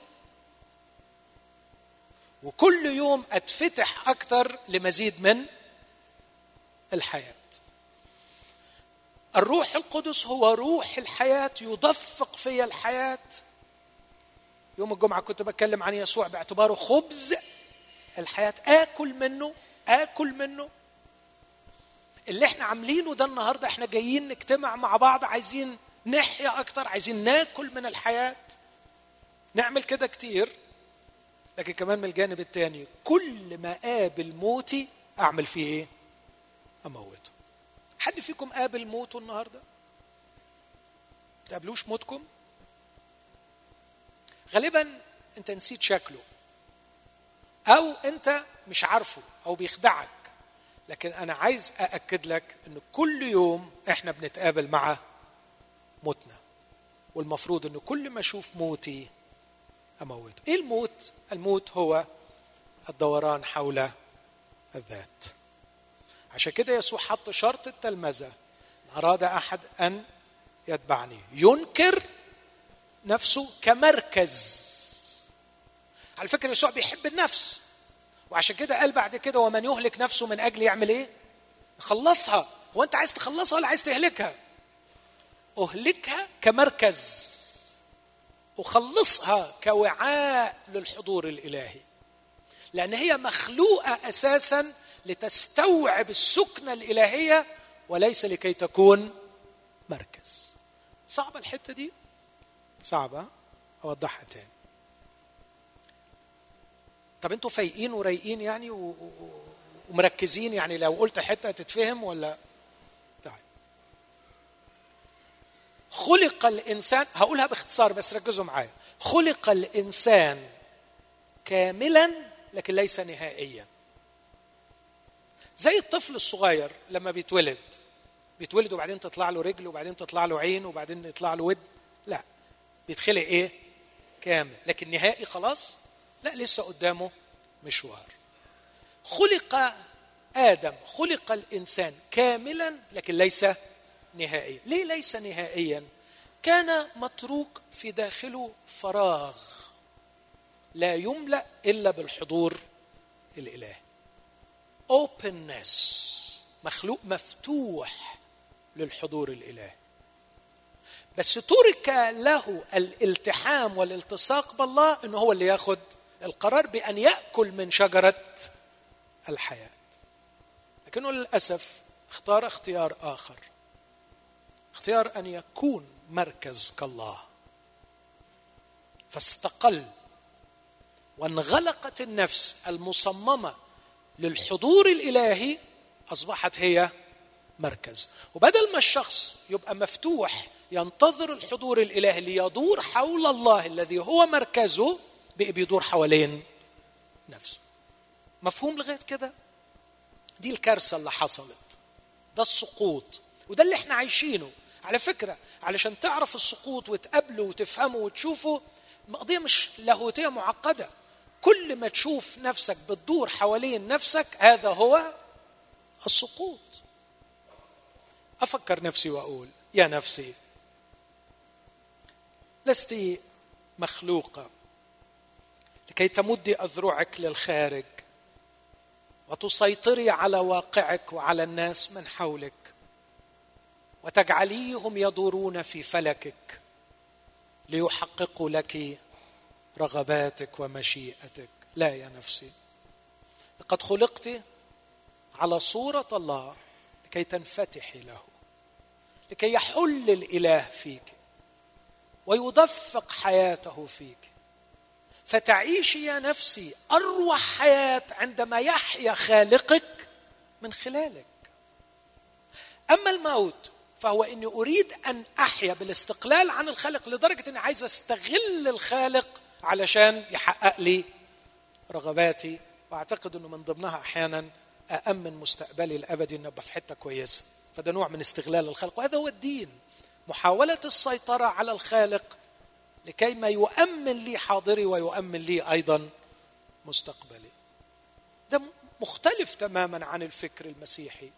وكل يوم أتفتح أكتر لمزيد من الحياة. الروح القدس هو روح الحياة يدفق في الحياة. يوم الجمعة كنت بتكلم عن يسوع باعتباره خبز. الحياة آكل منه آكل منه. اللي إحنا عاملينه ده النهارده إحنا جايين نجتمع مع بعض عايزين نحيا أكتر عايزين ناكل من الحياة. نعمل كده كتير لكن كمان من الجانب الثاني كل ما قابل موتي أعمل فيه إيه؟ أموته. حد فيكم قابل موته النهارده؟ تقابلوش موتكم؟ غالبا أنت نسيت شكله. أو أنت مش عارفه أو بيخدعك. لكن أنا عايز أأكد لك إن كل يوم إحنا بنتقابل مع موتنا. والمفروض إن كل ما أشوف موتي أموته. إيه الموت؟ الموت هو الدوران حول الذات. عشان كده يسوع حط شرط التلمذة. أراد أحد أن يتبعني. ينكر نفسه كمركز. على فكرة يسوع بيحب النفس وعشان كده قال بعد كده ومن يهلك نفسه من أجل يعمل إيه؟ يخلصها. هو أنت عايز تخلصها ولا عايز تهلكها؟ أهلكها كمركز اخلصها كوعاء للحضور الإلهي. لأن هي مخلوقة أساسا لتستوعب السكنة الإلهية وليس لكي تكون مركز. صعبة الحتة دي؟ صعبة أوضحها تاني. طب أنتوا فايقين ورايقين يعني و... ومركزين يعني لو قلت حتة تتفهم ولا؟ طيب. خلق الإنسان هقولها باختصار بس ركزوا معايا. خلق الإنسان كاملا لكن ليس نهائيا. زي الطفل الصغير لما بيتولد. بيتولد وبعدين تطلع له رجل وبعدين تطلع له عين وبعدين يطلع له ود. لا. بيتخلق إيه؟ كامل. لكن نهائي خلاص؟ لا لسه قدامه مشوار. خلق آدم خلق الإنسان كاملا لكن ليس نهائيا. ليه ليس نهائيا؟ كان متروك في داخله فراغ لا يملأ إلا بالحضور الإلهي. Openness مخلوق مفتوح للحضور الإلهي. بس ترك له الالتحام والالتصاق بالله إنه هو اللي ياخذ القرار بأن يأكل من شجرة الحياة. لكنه للأسف اختار اختيار آخر. اختيار أن يكون مركز كالله. فاستقل وانغلقت النفس المصممة للحضور الإلهي أصبحت هي مركز. وبدل ما الشخص يبقى مفتوح ينتظر الحضور الإلهي ليدور حول الله الذي هو مركزه بقي بيدور حوالين نفسه. مفهوم لغاية كده؟ دي الكارثة اللي حصلت. ده السقوط. وده اللي إحنا عايشينه. على فكرة علشان تعرف السقوط وتقابله وتفهمه وتشوفه قضيه مش لاهوتية معقدة. كل ما تشوف نفسك بتدور حوالين نفسك هذا هو السقوط. أفكر نفسي وأقول يا نفسي لست مخلوقه لكي تمدي أذرعك للخارج وتسيطري على واقعك وعلى الناس من حولك وتجعليهم يدورون في فلكك ليحققوا لك رغباتك ومشيئتك. لا يا نفسي لقد خلقت على صورة الله لكي تنفتحي له لكي يحل الإله فيك. ويدفق حياته فيك. فتعيشي يا نفسي أروع حياة عندما يحيا خالقك من خلالك. أما الموت فهو إني أريد أن أحيا بالاستقلال عن الخالق لدرجة إني عايز أستغل الخالق علشان يحقق لي رغباتي. وأعتقد إنه من ضمنها أحيانا أأمن مستقبلي الأبدي أن أبقى في حتة كويسة. فده نوع من استغلال الخلق وهذا هو الدين. محاولة السيطرة على الخالق لكي ما يؤمن لي حاضري ويؤمن لي أيضا مستقبلي. ده مختلف تماما عن الفكر المسيحي.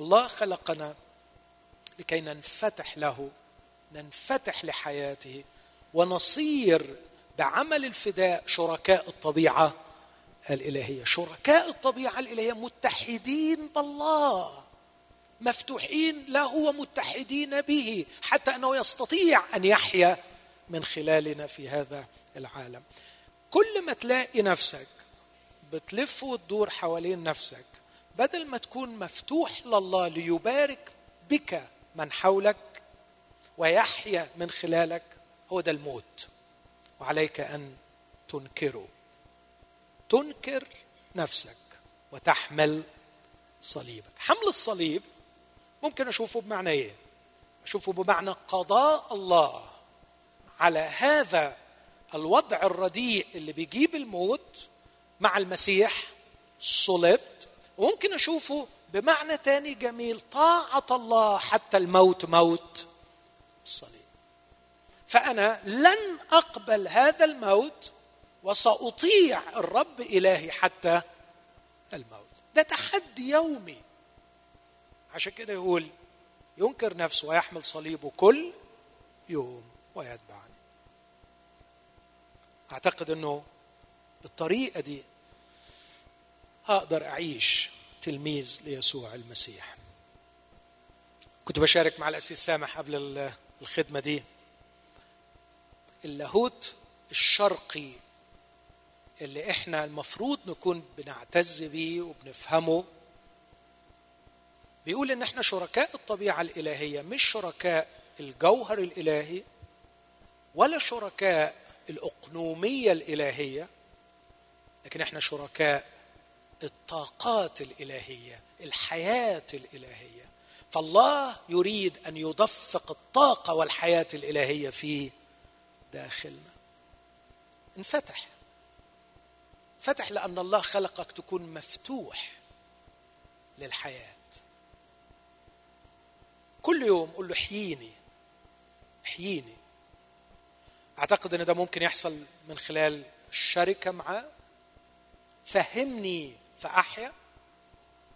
الله خلقنا لكي ننفتح له ننفتح لحياته ونصير بعمل الفداء شركاء الطبيعة الإلهية. شركاء الطبيعة الإلهية متحدين بالله. مفتوحين له ومتحدين به حتى أنه يستطيع أن يحيا من خلالنا في هذا العالم. كل ما تلاقي نفسك بتلف وتدور حوالين نفسك بدل ما تكون مفتوح لله ليبارك بك من حولك ويحيا من خلالك هو ده الموت. وعليك أن تنكره. تنكر نفسك وتحمل صليبك. حمل الصليب ممكن أشوفه بمعنى إيه؟ أشوفه بمعنى قضاء الله على هذا الوضع الرديء اللي بيجيب الموت مع المسيح صلبت وممكن أشوفه بمعنى تاني جميل طاعة الله حتى الموت موت الصليب. فأنا لن أقبل هذا الموت وسأطيع الرب إلهي حتى الموت. ده تحدي يومي. عشان كده يقول ينكر نفسه ويحمل صليبه كل يوم ويتبعني أعتقد إنه بالطريقة دي أقدر أعيش تلميذ ليسوع المسيح. كنت بشارك مع الأسيس سامح قبل الخدمة دي. اللاهوت الشرقي اللي إحنا المفروض نكون بنعتز بيه وبنفهمه بيقول إن إحنا شركاء الطبيعة الإلهية مش شركاء الجوهر الإلهي ولا شركاء الأقنومية الإلهية لكن إحنا شركاء الطاقات الإلهية الحياة الإلهية. فالله يريد أن يدفق الطاقة والحياة الإلهية في داخلنا. انفتح. فتح لأن الله خلقك تكون مفتوح للحياة. كل يوم قل له احييني احييني أعتقد أن ده ممكن يحصل من خلال الشركة معاه فهمني فأحيا.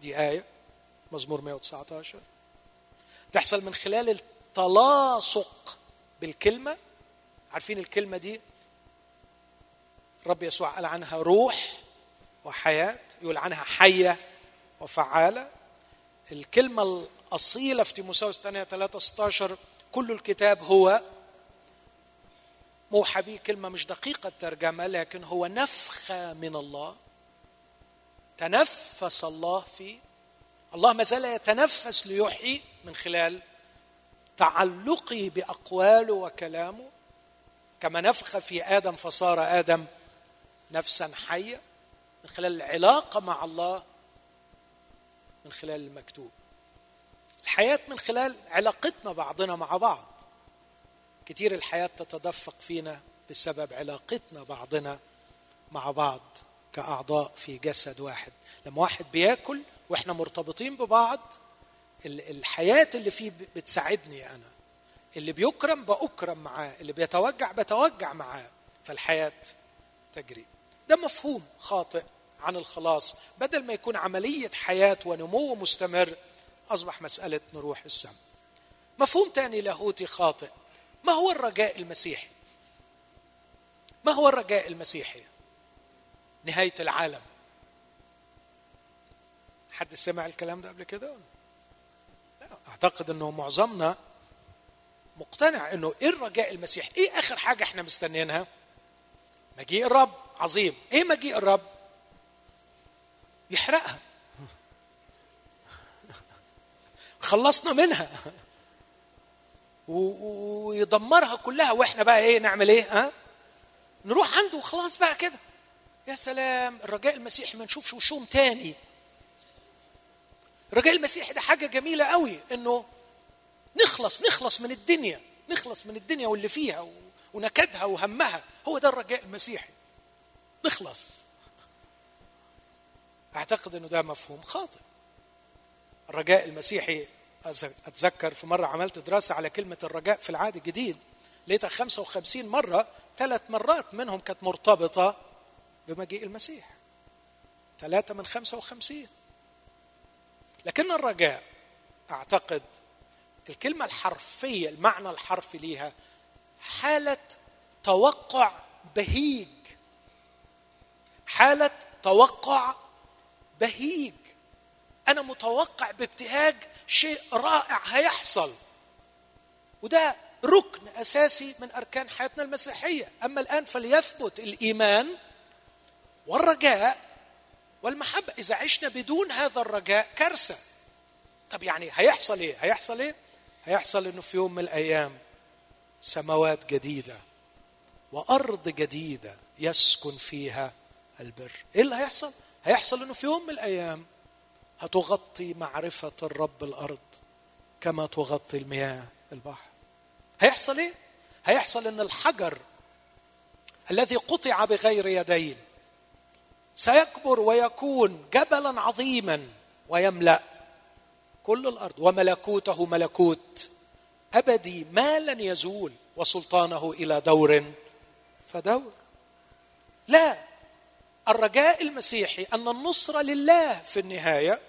دي آية مزمور 119 تحصل من خلال التلاصق بالكلمة. عارفين الكلمة دي؟ الرب يسوع قال عنها روح وحياة يقول عنها حية وفعالة. الكلمة الأصيلة في تيموساوس الثانية 3 16 كل الكتاب هو موحى به كلمة مش دقيقة الترجمة لكن هو نفخة من الله تنفس الله فيه الله ما زال يتنفس ليحيي من خلال تعلقي بأقواله وكلامه كما نفخ في آدم فصار آدم نفسا حية من خلال العلاقة مع الله من خلال المكتوب. الحياة من خلال علاقتنا بعضنا مع بعض. كتير الحياة تتدفق فينا بسبب علاقتنا بعضنا مع بعض كأعضاء في جسد واحد. لما واحد بياكل وإحنا مرتبطين ببعض الحياة اللي فيه بتساعدني أنا. اللي بيكرم بأكرم معاه اللي بيتوجع بتوجع معاه فالحياة تجري. ده مفهوم خاطئ عن الخلاص. بدل ما يكون عملية حياة ونمو مستمر أصبح مسألة نروح السماء. مفهوم ثاني لاهوتي خاطئ. ما هو الرجاء المسيحي؟ ما هو الرجاء المسيحي؟ نهاية العالم. حد سمع الكلام ده قبل كده؟ لا أعتقد إنه معظمنا مقتنع إنه إيه الرجاء المسيحي؟ إيه آخر حاجة إحنا مستنيينها؟ مجيء الرب. عظيم. إيه مجيء الرب؟ يحرقها. خلصنا منها. ويدمرها كلها. وإحنا بقى إيه نعمل إيه ها؟ نروح عنده وخلاص بقى كده. يا سلام الرجاء المسيحي ما نشوفش وشهم تاني. الرجاء المسيحي ده حاجة جميلة قوي إنه نخلص نخلص من الدنيا نخلص من الدنيا واللي فيها ونكدها وهمها. هو ده الرجاء المسيحي. نخلص. أعتقد إنه ده مفهوم خاطئ. الرجاء المسيحي. أتذكر في مرة عملت دراسة على كلمة الرجاء في العهد الجديد. لقيتها 55 مرة. ثلاث مرات منهم كانت مرتبطة بمجيء المسيح. ثلاثة من 55 لكن الرجاء أعتقد الكلمة الحرفية المعنى الحرفي ليها حالة توقع بهيج. حالة توقع بهيج. أنا متوقع بابتهاج شيء رائع هيحصل. وده ركن أساسي من أركان حياتنا المسيحية. أما الآن فليثبت الإيمان والرجاء والمحبة. إذا عشنا بدون هذا الرجاء كارثة. طب يعني هيحصل إيه؟ هيحصل إيه؟ هيحصل إنه في يوم من الأيام سماوات جديدة وأرض جديدة يسكن فيها البر. إيه اللي هيحصل؟ هيحصل إنه في يوم من الأيام هتغطي معرفة الرب الأرض كما تغطي المياه البحر. هيحصل إيه؟ هيحصل إن الحجر الذي قطع بغير يدين سيكبر ويكون جبلا عظيما ويملأ كل الأرض. وملكوته ملكوت أبدي ما لن يزول وسلطانه إلى دور فدور. لا الرجاء المسيحي أن النصره لله في النهاية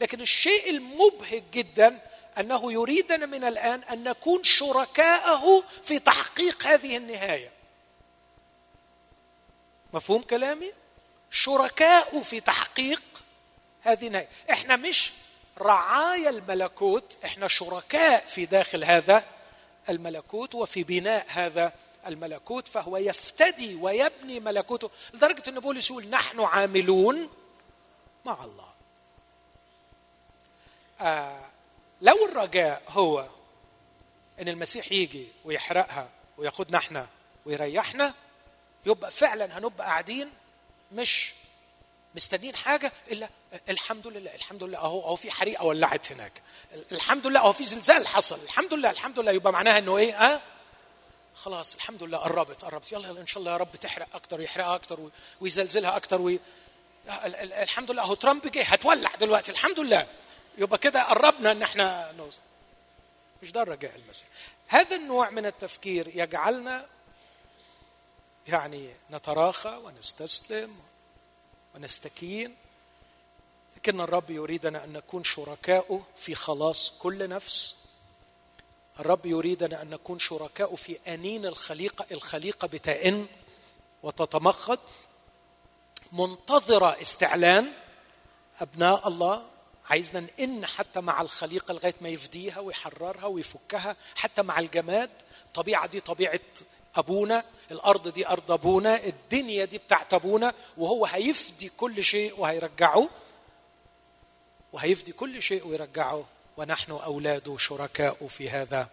لكن الشيء المبهج جدا أنه يريدنا من الآن أن نكون شركاءه في تحقيق هذه النهاية. مفهوم كلامي؟ شركاء في تحقيق هذه النهاية. إحنا مش رعايا الملكوت إحنا شركاء في داخل هذا الملكوت وفي بناء هذا الملكوت فهو يفتدي ويبني ملكوته. لدرجة إن بولس يقول نحن عاملون مع الله. لو الرجاء هو إن المسيح يجي ويحرقها وياخدنا إحنا ويريحنا يبقى فعلا هنبقى قاعدين مش مستنيين حاجة إلا الحمد لله الحمد لله أهو أهو في حريقه ولعت هناك. الحمد لله أهو في زلزال حصل. الحمد لله الحمد لله. يبقى معناها إنه إيه؟ ها أه؟ خلاص الحمد لله قربت قربت. يلا إن شاء الله يا رب تحرق أكتر ويحرقها أكتر ويزلزلها أكتر وي... الحمد لله. أهو ترامب جه هتولع دلوقتي. الحمد لله. يبقى كده قربنا إن إحنا نوصل. مش ده الرجاء المسيح هذا النوع من التفكير يجعلنا يعني نتراخى ونستسلم ونستكين. لكن الرب يريدنا أن نكون شركاؤه في خلاص كل نفس. الرب يريدنا أن نكون شركاؤه في أنين الخليقة الخليقة بتئن وتتمخض. منتظرة استعلان أبناء الله عايزنا نئن حتى مع الخليقة لغاية ما يفديها ويحررها ويفكها حتى مع الجماد. الطبيعه دي طبيعة أبونا الأرض دي أرض أبونا الدنيا دي بتاعت أبونا وهو هيفدي كل شيء وهيرجعه. وهيفدي كل شيء ويرجعه. ونحن اولاده شركاء في هذا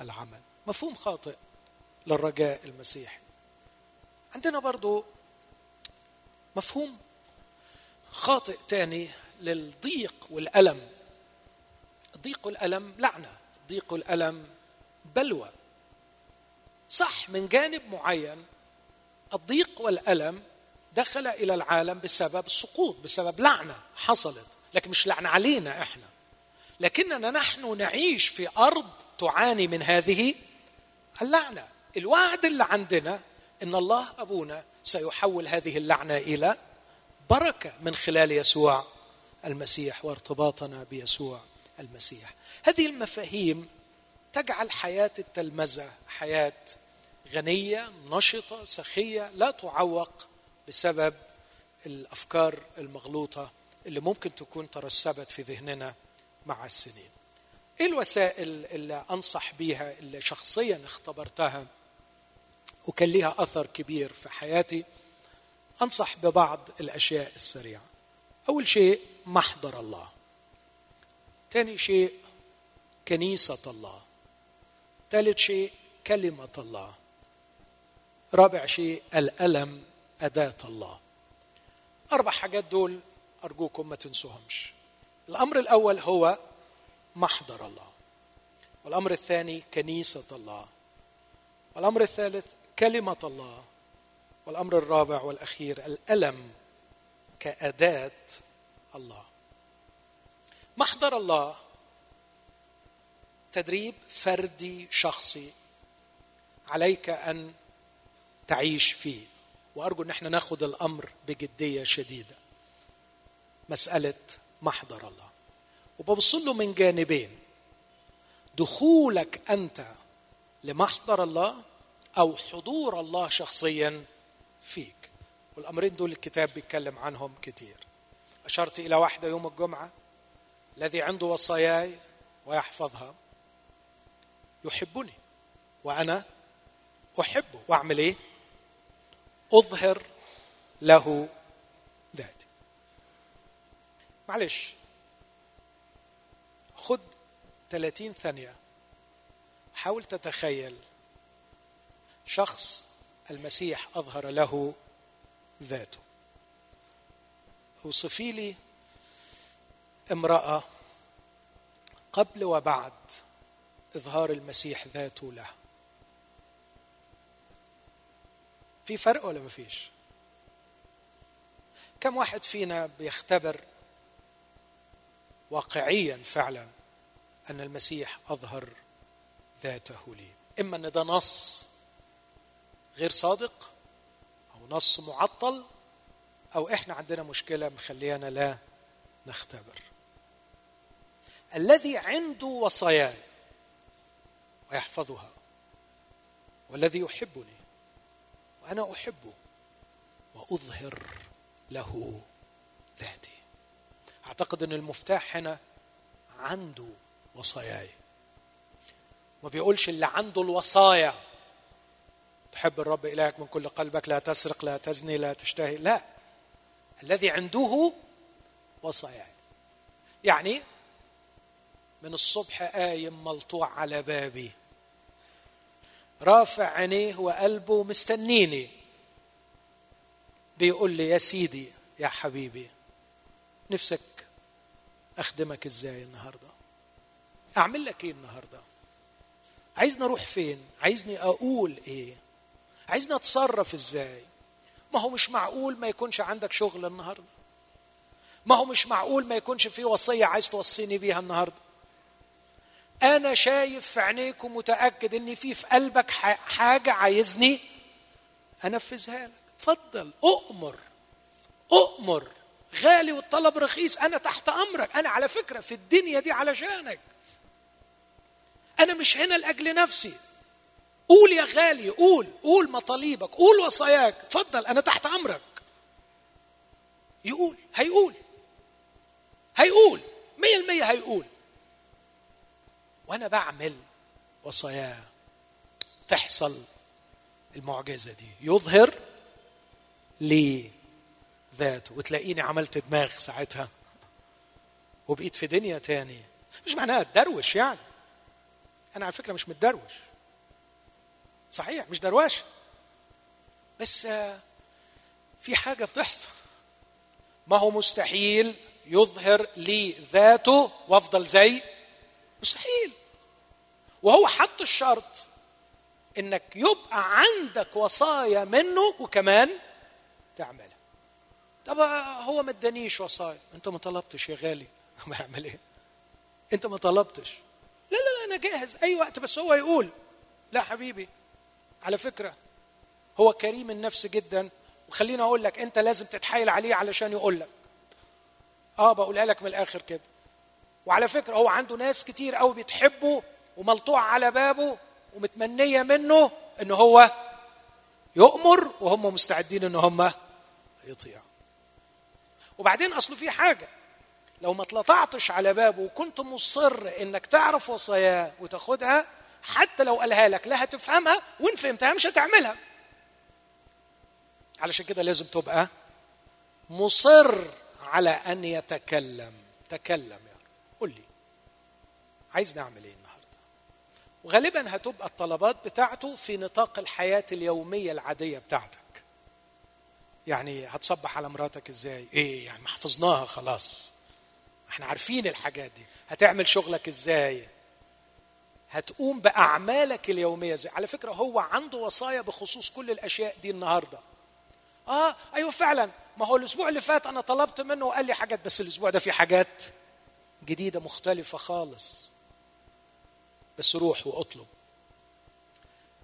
العمل. مفهوم خاطئ للرجاء المسيحي. عندنا برضو مفهوم خاطئ تاني للضيق والألم. الضيق والألم لعنة الضيق والألم بلوى. صح من جانب معين الضيق والألم دخل إلى العالم بسبب سقوط بسبب لعنة حصلت لكن مش لعنة علينا إحنا. لكننا نحن نعيش في أرض تعاني من هذه اللعنة. الوعد اللي عندنا إن الله أبونا سيحول هذه اللعنة إلى بركة من خلال يسوع المسيح وارتباطنا بيسوع المسيح. هذه المفاهيم تجعل حياة التلمذة حياة غنية نشطة سخية لا تعوق بسبب الأفكار المغلوطة اللي ممكن تكون ترسبت في ذهننا مع السنين. إيه الوسائل اللي أنصح بيها اللي شخصيا اختبرتها وكان لها أثر كبير في حياتي؟ أنصح ببعض الأشياء السريعة. أول شيء محضر الله. ثاني شيء كنيسة الله. ثالث شيء كلمة الله. رابع شيء الألم أداة الله. أربع حاجات دول أرجوكم ما تنسوهمش. الأمر الأول هو محضر الله. والأمر الثاني كنيسة الله. والأمر الثالث كلمة الله. والأمر الرابع والأخير الألم كأداة الله. محضر الله تدريب فردي شخصي عليك أن تعيش فيه؟ وأرجو إن إحنا ناخذ الأمر بجدية شديدة. مسألة محضر الله. وببص له من جانبين. دخولك أنت لمحضر الله أو حضور الله شخصيا فيك. والأمرين دول الكتاب بيتكلم عنهم كتير. أشرت إلى واحدة يوم الجمعة الذي عنده وصاياي ويحفظها. يحبني وأنا أحبه. وأعمل إيه؟ أظهر له ذاتي. معلش. خد 30 ثانية. حاول تتخيل شخص المسيح أظهر له ذاته. اوصفي لي امرأة قبل وبعد إظهار المسيح ذاته لها. في فرق ولا ما فيش؟ كم واحد فينا بيختبر واقعيا فعلا أن المسيح أظهر ذاته لي؟ إما إن ده نص غير صادق أو نص معطل أو إحنا عندنا مشكلة مخليانا لا نختبر. الذي عنده وصاياي ويحفظها والذي يحبني وأنا أحبه وأظهر له ذاتي. أعتقد إن المفتاح هنا عنده وصاياي. ما بيقولش اللي عنده الوصايا تحب الرب إلهك من كل قلبك لا تسرق لا تزني لا تشتهي لا. الذي عنده وصايا. يعني من الصبح قايم ملطوع على بابي. رافع عينيه وقلبه مستنيني. بيقول لي يا سيدي يا حبيبي نفسك أخدمك إزاي النهارده؟ أعمل لك إيه النهارده؟ عايزني أروح فين؟ عايزني أقول إيه؟ عايزني أتصرف إزاي؟ ما هو مش معقول ما يكونش عندك شغل النهارده. ما هو مش معقول ما يكونش في وصية عايز توصيني بيها النهارده. أنا شايف في عينيك ومتأكد إن في في قلبك حاجة عايزني أنفذها لك. اتفضل أؤمر أؤمر. غالي والطلب رخيص أنا تحت أمرك. أنا على فكرة في الدنيا دي علشانك. أنا مش هنا لأجل نفسي. قول يا غالي قول قول مطالبك قول وصاياك. اتفضل أنا تحت أمرك. يقول هيقول. هيقول مية المية هيقول. وأنا بعمل وصاياه تحصل المعجزة دي. يظهر لي ذاته. وتلاقيني عملت دماغ ساعتها. وبقيت في دنيا تاني. مش معناها تدروش يعني. أنا على فكرة مش متدروش. صحيح مش دروشه بس في حاجة بتحصل. ما هو مستحيل يظهر لي ذاته وافضل زي؟ مستحيل. وهو حط الشرط إنك يبقى عندك وصايا منه وكمان تعملها طب هو ما ادانيش وصايا. أنت ما طلبتش يا غالي. (laughs) ما يعمل إيه؟ أنت ما طلبتش. لا لا لا أنا جاهز. أي وقت بس هو يقول. لا حبيبي على فكرة هو كريم النفس جدا. وخليني أقول لك أنت لازم تتحايل عليه علشان يقول لك. آه بقولها لك من الآخر كده. وعلى فكرة هو عنده ناس كتير قوي بتحبه وملطوع على بابه ومتمنية منه إن هو يؤمر وهم مستعدين إن هم يطيعوا. وبعدين اصله في حاجة لو ما اتلطعتش على بابه وكنت مصر إنك تعرف وصاياه وتاخدها حتى لو قالها لك لا هتفهمها وإن فهمتها مش هتعملها. علشان كده لازم تبقى مصر على أن يتكلم. تكلم يا رب. قول لي عايز نعمل إيه النهارده؟ وغالبا هتبقى الطلبات بتاعته في نطاق الحياة اليومية العادية بتاعتك. يعني هتصبح على مراتك إزاي؟ إيه يعني ما حفظناها خلاص. إحنا عارفين الحاجات دي. هتعمل شغلك إزاي؟ هتقوم بأعمالك اليومية إزاي على فكرة هو عنده وصايا بخصوص كل الأشياء دي النهارده. آه أيوه فعلا. ما هو الأسبوع اللي فات أنا طلبت منه وقال لي حاجات بس الأسبوع ده في حاجات جديدة مختلفة خالص. بس روح واطلب.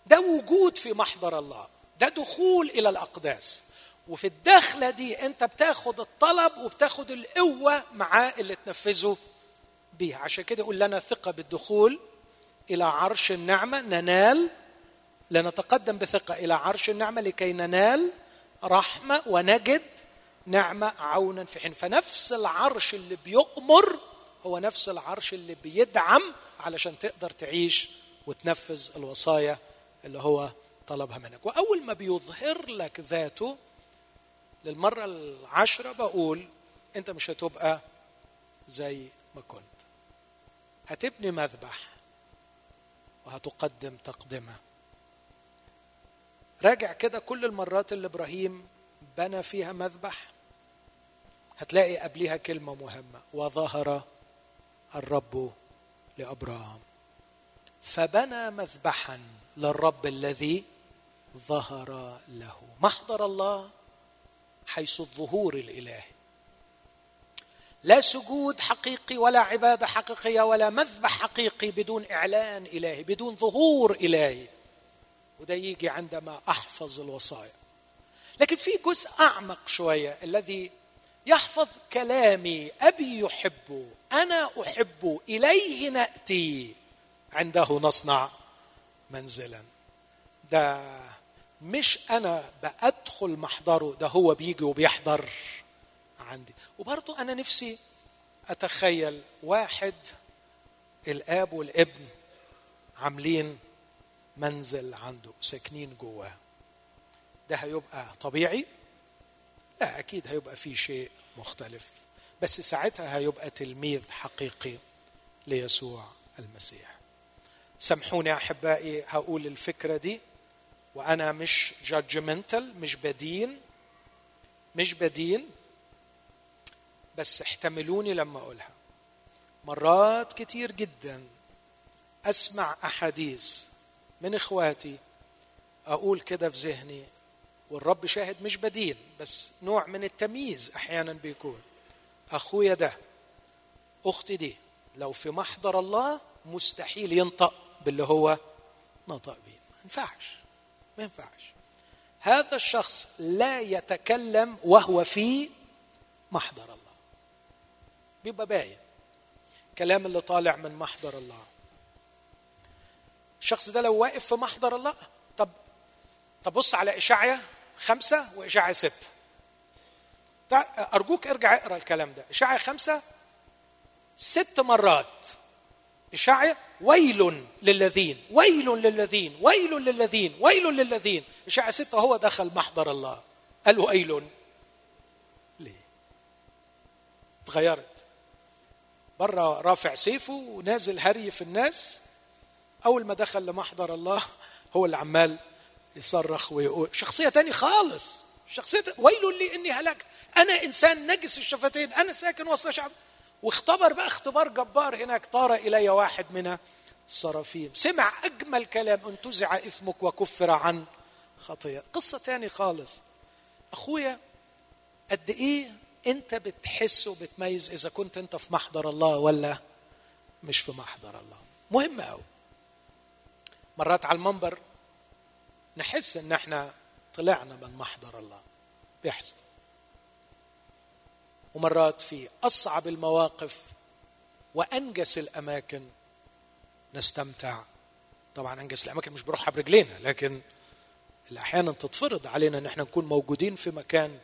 ده وجود في محضر الله. ده دخول إلى الأقداس. وفي الدخلة دي أنت بتاخد الطلب وبتاخد القوة معاه اللي تنفذه بيها. عشان كده يقول لنا ثقة بالدخول إلى عرش النعمة ننال لنتقدم بثقة إلى عرش النعمة لكي ننال رحمة ونجد نعمة عونا في حين. فنفس العرش اللي بيؤمر هو نفس العرش اللي بيدعم علشان تقدر تعيش وتنفذ الوصايا اللي هو طلبها منك. وأول ما بيظهر لك ذاته للمرة العاشره بقول أنت مش هتبقى زي ما كنت. هتبني مذبح. وهتقدم تقدمة. راجع كده كل المرات اللي إبراهيم بنى فيها مذبح هتلاقي قبلها كلمة مهمة وظهر الرب لابراهام فبنى مذبحا للرب الذي ظهر له. محضر الله حيث الظهور الإلهي. لا سجود حقيقي ولا عبادة حقيقية ولا مذبح حقيقي بدون إعلان إلهي بدون ظهور إلهي. وده يجي عندما أحفظ الوصايا. لكن في جزء أعمق شوية الذي يحفظ كلامي أبي يحب أنا أحب إليه نأتي. عنده نصنع منزلا. ده مش أنا بأدخل محضره ده هو بيجي وبيحضر. عندي. وبرضو أنا نفسي أتخيل واحد الآب والابن عاملين منزل عنده ساكنين جواه. ده هيبقى طبيعي؟ لا أكيد هيبقى في شيء مختلف. بس ساعتها هيبقى تلميذ حقيقي ليسوع المسيح. سامحوني أحبائي هقول الفكرة دي وأنا مش جادجمنتال مش بدين مش بدين. بس احتملوني لما أقولها. مرات كتير جدا أسمع أحاديث من إخواتي أقول كده في ذهني والرب شاهد مش بدين بس نوع من التمييز أحيانا بيكون. أخويا ده أختي دي لو في محضر الله مستحيل ينطق باللي هو نطق بيه. ما ينفعش ما ينفعش. هذا الشخص لا يتكلم وهو في محضر الله. بيبقى باين. كلام اللي طالع من محضر الله. الشخص ده لو واقف في محضر الله طب طب بص على إشاعية خمسة وإشاعية ستة. أرجوك ارجع اقرأ الكلام ده. إشاعية خمسة ست مرات. إشاعية ويل للذين ويل للذين ويل للذين ويل للذين. إشاعية ستة هو دخل محضر الله. قال ويل ليه؟ تغيرت. بره رافع سيفه ونازل هري في الناس. أول ما دخل لمحضر الله هو اللي عمال يصرخ ويقول شخصية تاني خالص. شخصية ويل لي إني هلكت. أنا إنسان نجس الشفتين. أنا ساكن وسط شعب. واختبر بقى اختبار جبار هناك. طار إلي واحد من الصرافيم سمع أجمل كلام. انتزع إثمك وكفر عن خطيه قصة تاني خالص. أخويا قد إيه انت بتحس وبتميز إذا كنت انت في محضر الله ولا مش في محضر الله. مهم قوي مرات على المنبر نحس إن إحنا طلعنا من محضر الله. بيحصل. ومرات في أصعب المواقف وأنجس الأماكن نستمتع. طبعا أنجس الأماكن مش بروحها برجلينا لكن اللي أحيانا تتفرض علينا إن إحنا نكون موجودين في مكان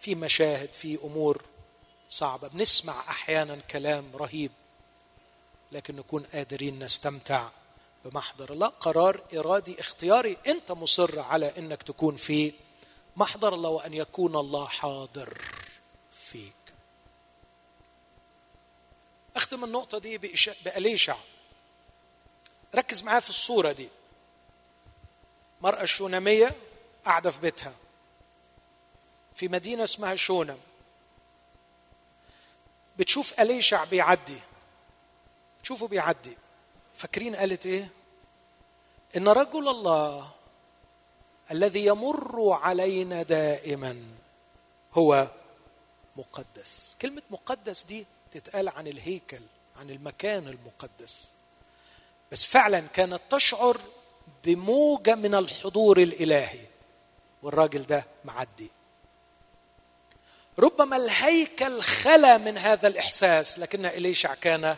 في مشاهد في أمور صعبة. بنسمع أحيانا كلام رهيب لكن نكون قادرين نستمتع بمحضر. الله قرار إرادي اختياري. أنت مصر على إنك تكون في محضر الله وأن يكون الله حاضر فيك. أختم النقطة دي بأليشع. ركز معايا في الصورة دي. مرأة الشونامية قاعدة في بيتها. في مدينة اسمها شونم. بتشوف أليشع بيعدي. تشوفه بيعدي. فاكرين قالت إيه؟ إن رجل الله الذي يمر علينا دائما هو مقدس. كلمة مقدس دي تتقال عن الهيكل عن المكان المقدس. بس فعلا كانت تشعر بموجة من الحضور الإلهي. والراجل ده معدي. ربما الهيكل خلا من هذا الإحساس لكن إليشع كان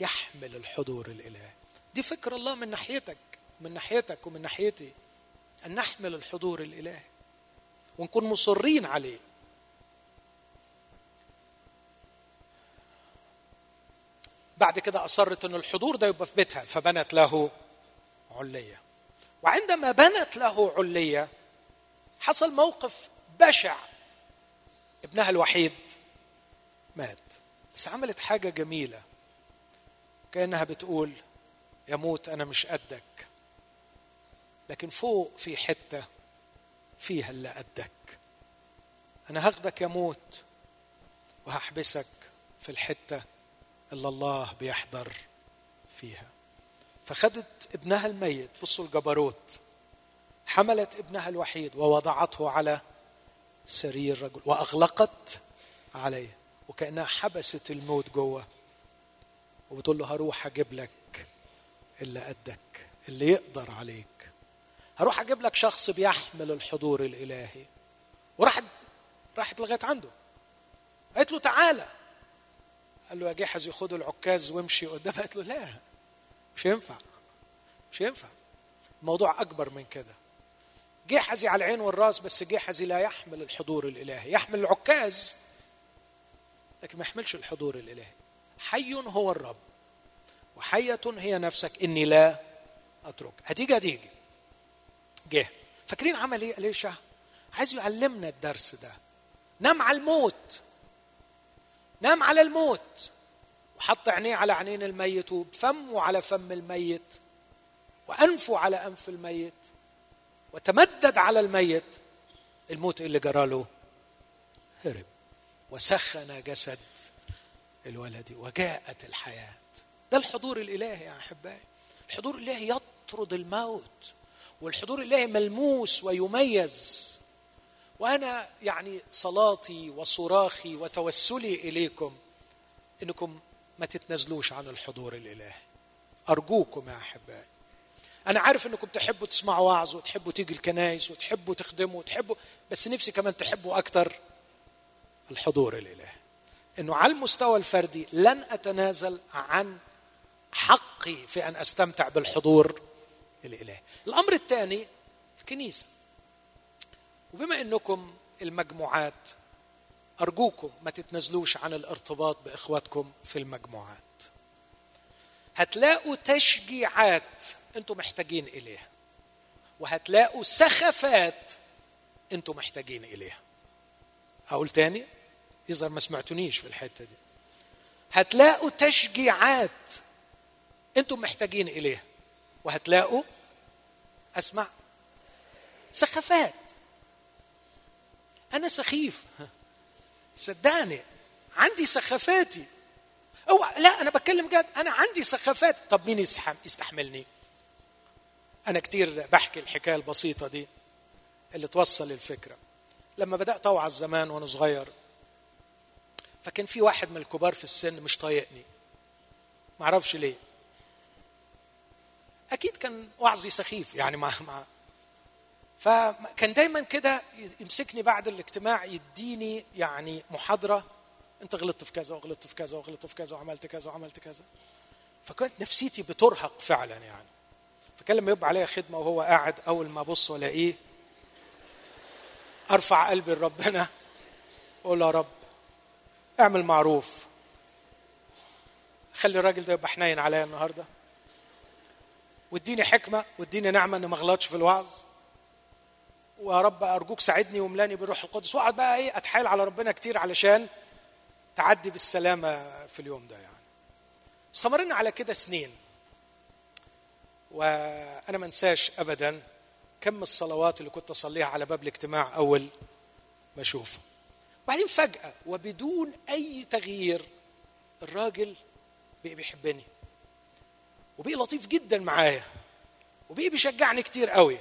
يحمل الحضور الإلهي. دي فكر الله من ناحيتك من ناحيتك ومن ناحيتي أن نحمل الحضور الإلهي ونكون مصرين عليه. بعد كده أصرت إن الحضور ده يبقى في بيتها فبنت له علية. وعندما بنت له علية حصل موقف بشع. ابنها الوحيد مات بس عملت حاجة جميلة. كأنها بتقول يموت أنا مش قدك. لكن فوق في حتة فيها اللي قدك. أنا هاخدك يموت وهحبسك في الحتة اللي الله بيحضر فيها. فخدت ابنها الميت بصوا الجبروت حملت ابنها الوحيد ووضعته على سرير رجل وأغلقت عليه وكأنها حبست الموت جوه. وبتقول له هروح أجيب لك اللي قدك اللي يقدر عليك. هروح أجيب لك شخص بيحمل الحضور الإلهي. وراحت راحت لغاية عنده. قالت له تعالى. قال له يا جحز خد العكاز وامشي قدام. قالت له لا مش ينفع مش ينفع. الموضوع أكبر من كده. جحزي على العين والراس بس جحزي لا يحمل الحضور الإلهي. يحمل العكاز لكن ما يحملش الحضور الإلهي. حي هو الرب وحية هي نفسك إني لا أترك. هتيجي هتيجي. جه. فاكرين عمل إيه؟ أليشع عايز يعلمنا الدرس ده. نام على الموت. نام على الموت. وحط عينيه على عينين الميت وفمه على فم الميت وأنفه على أنف الميت. وتمدد على الميت الموت اللي جراله هرب وسخن جسد الولد وجاءت الحياة. ده الحضور الإلهي يا أحبائي. الحضور الإلهي يطرد الموت والحضور الإلهي ملموس ويميز. وأنا يعني صلاتي وصراخي وتوسلي إليكم إنكم ما تتنازلوش عن الحضور الإلهي. أرجوكم يا أحبائي. أنا عارف إنكم تحبوا تسمعوا وعظ وتحبوا تيجي الكنايس وتحبوا تخدموا وتحبوا بس نفسي كمان تحبوا أكتر الحضور الإلهي إنه على المستوى الفردي لن أتنازل عن حقي في أن أستمتع بالحضور الإلهي. الأمر الثاني الكنيسة. وبما إنكم المجموعات أرجوكم ما تتنازلوش عن الارتباط بإخواتكم في المجموعات. هتلاقوا تشجيعات أنتم محتاجين إليها. وهتلاقوا سخفات أنتم محتاجين إليها. أقول تاني؟ يظهر ما سمعتونيش في الحتة دي. هتلاقوا تشجيعات أنتم محتاجين إليها. وهتلاقوا أسمع سخافات. أنا سخيف. صدقني عندي سخافاتي. أو لا أنا بتكلم جد أنا عندي سخافات. طب مين يستحملني؟ أنا كتير بحكي الحكاية البسيطة دي اللي توصل الفكرة. لما بدأت اوعظ زمان وأنا صغير فكان في واحد من الكبار في السن مش طايقني. معرفش ليه. أكيد كان وعظي سخيف يعني مع مع فكان دايما كده يمسكني بعد الاجتماع يديني يعني محاضرة أنت غلطت في كذا وغلطت في كذا وغلطت في كذا وعملت كذا وعملت كذا. فكانت نفسيتي بترهق فعلا يعني. فكان لما يبقى عليا خدمة وهو قاعد أول ما أبص والاقيه أرفع قلبي لربنا أقول يا رب اعمل معروف. خلي الراجل ده يبقى حنين عليا النهارده. واديني حكمة واديني نعمة إني ما أغلطش في الوعظ. ويا رب أرجوك ساعدني وملاني بالروح القدس. واقعد بقى إيه أتحايل على ربنا كتير علشان تعدي بالسلامة في اليوم ده يعني. استمرنا على كده سنين. وأنا ما أنساش ابدا كم الصلوات اللي كنت أصليها على باب الاجتماع أول ما أشوفه. وبعدين فجأة وبدون أي تغيير الراجل بقي بيحبني. وبقي لطيف جدا معايا. وبقي بيشجعني كتير قوي.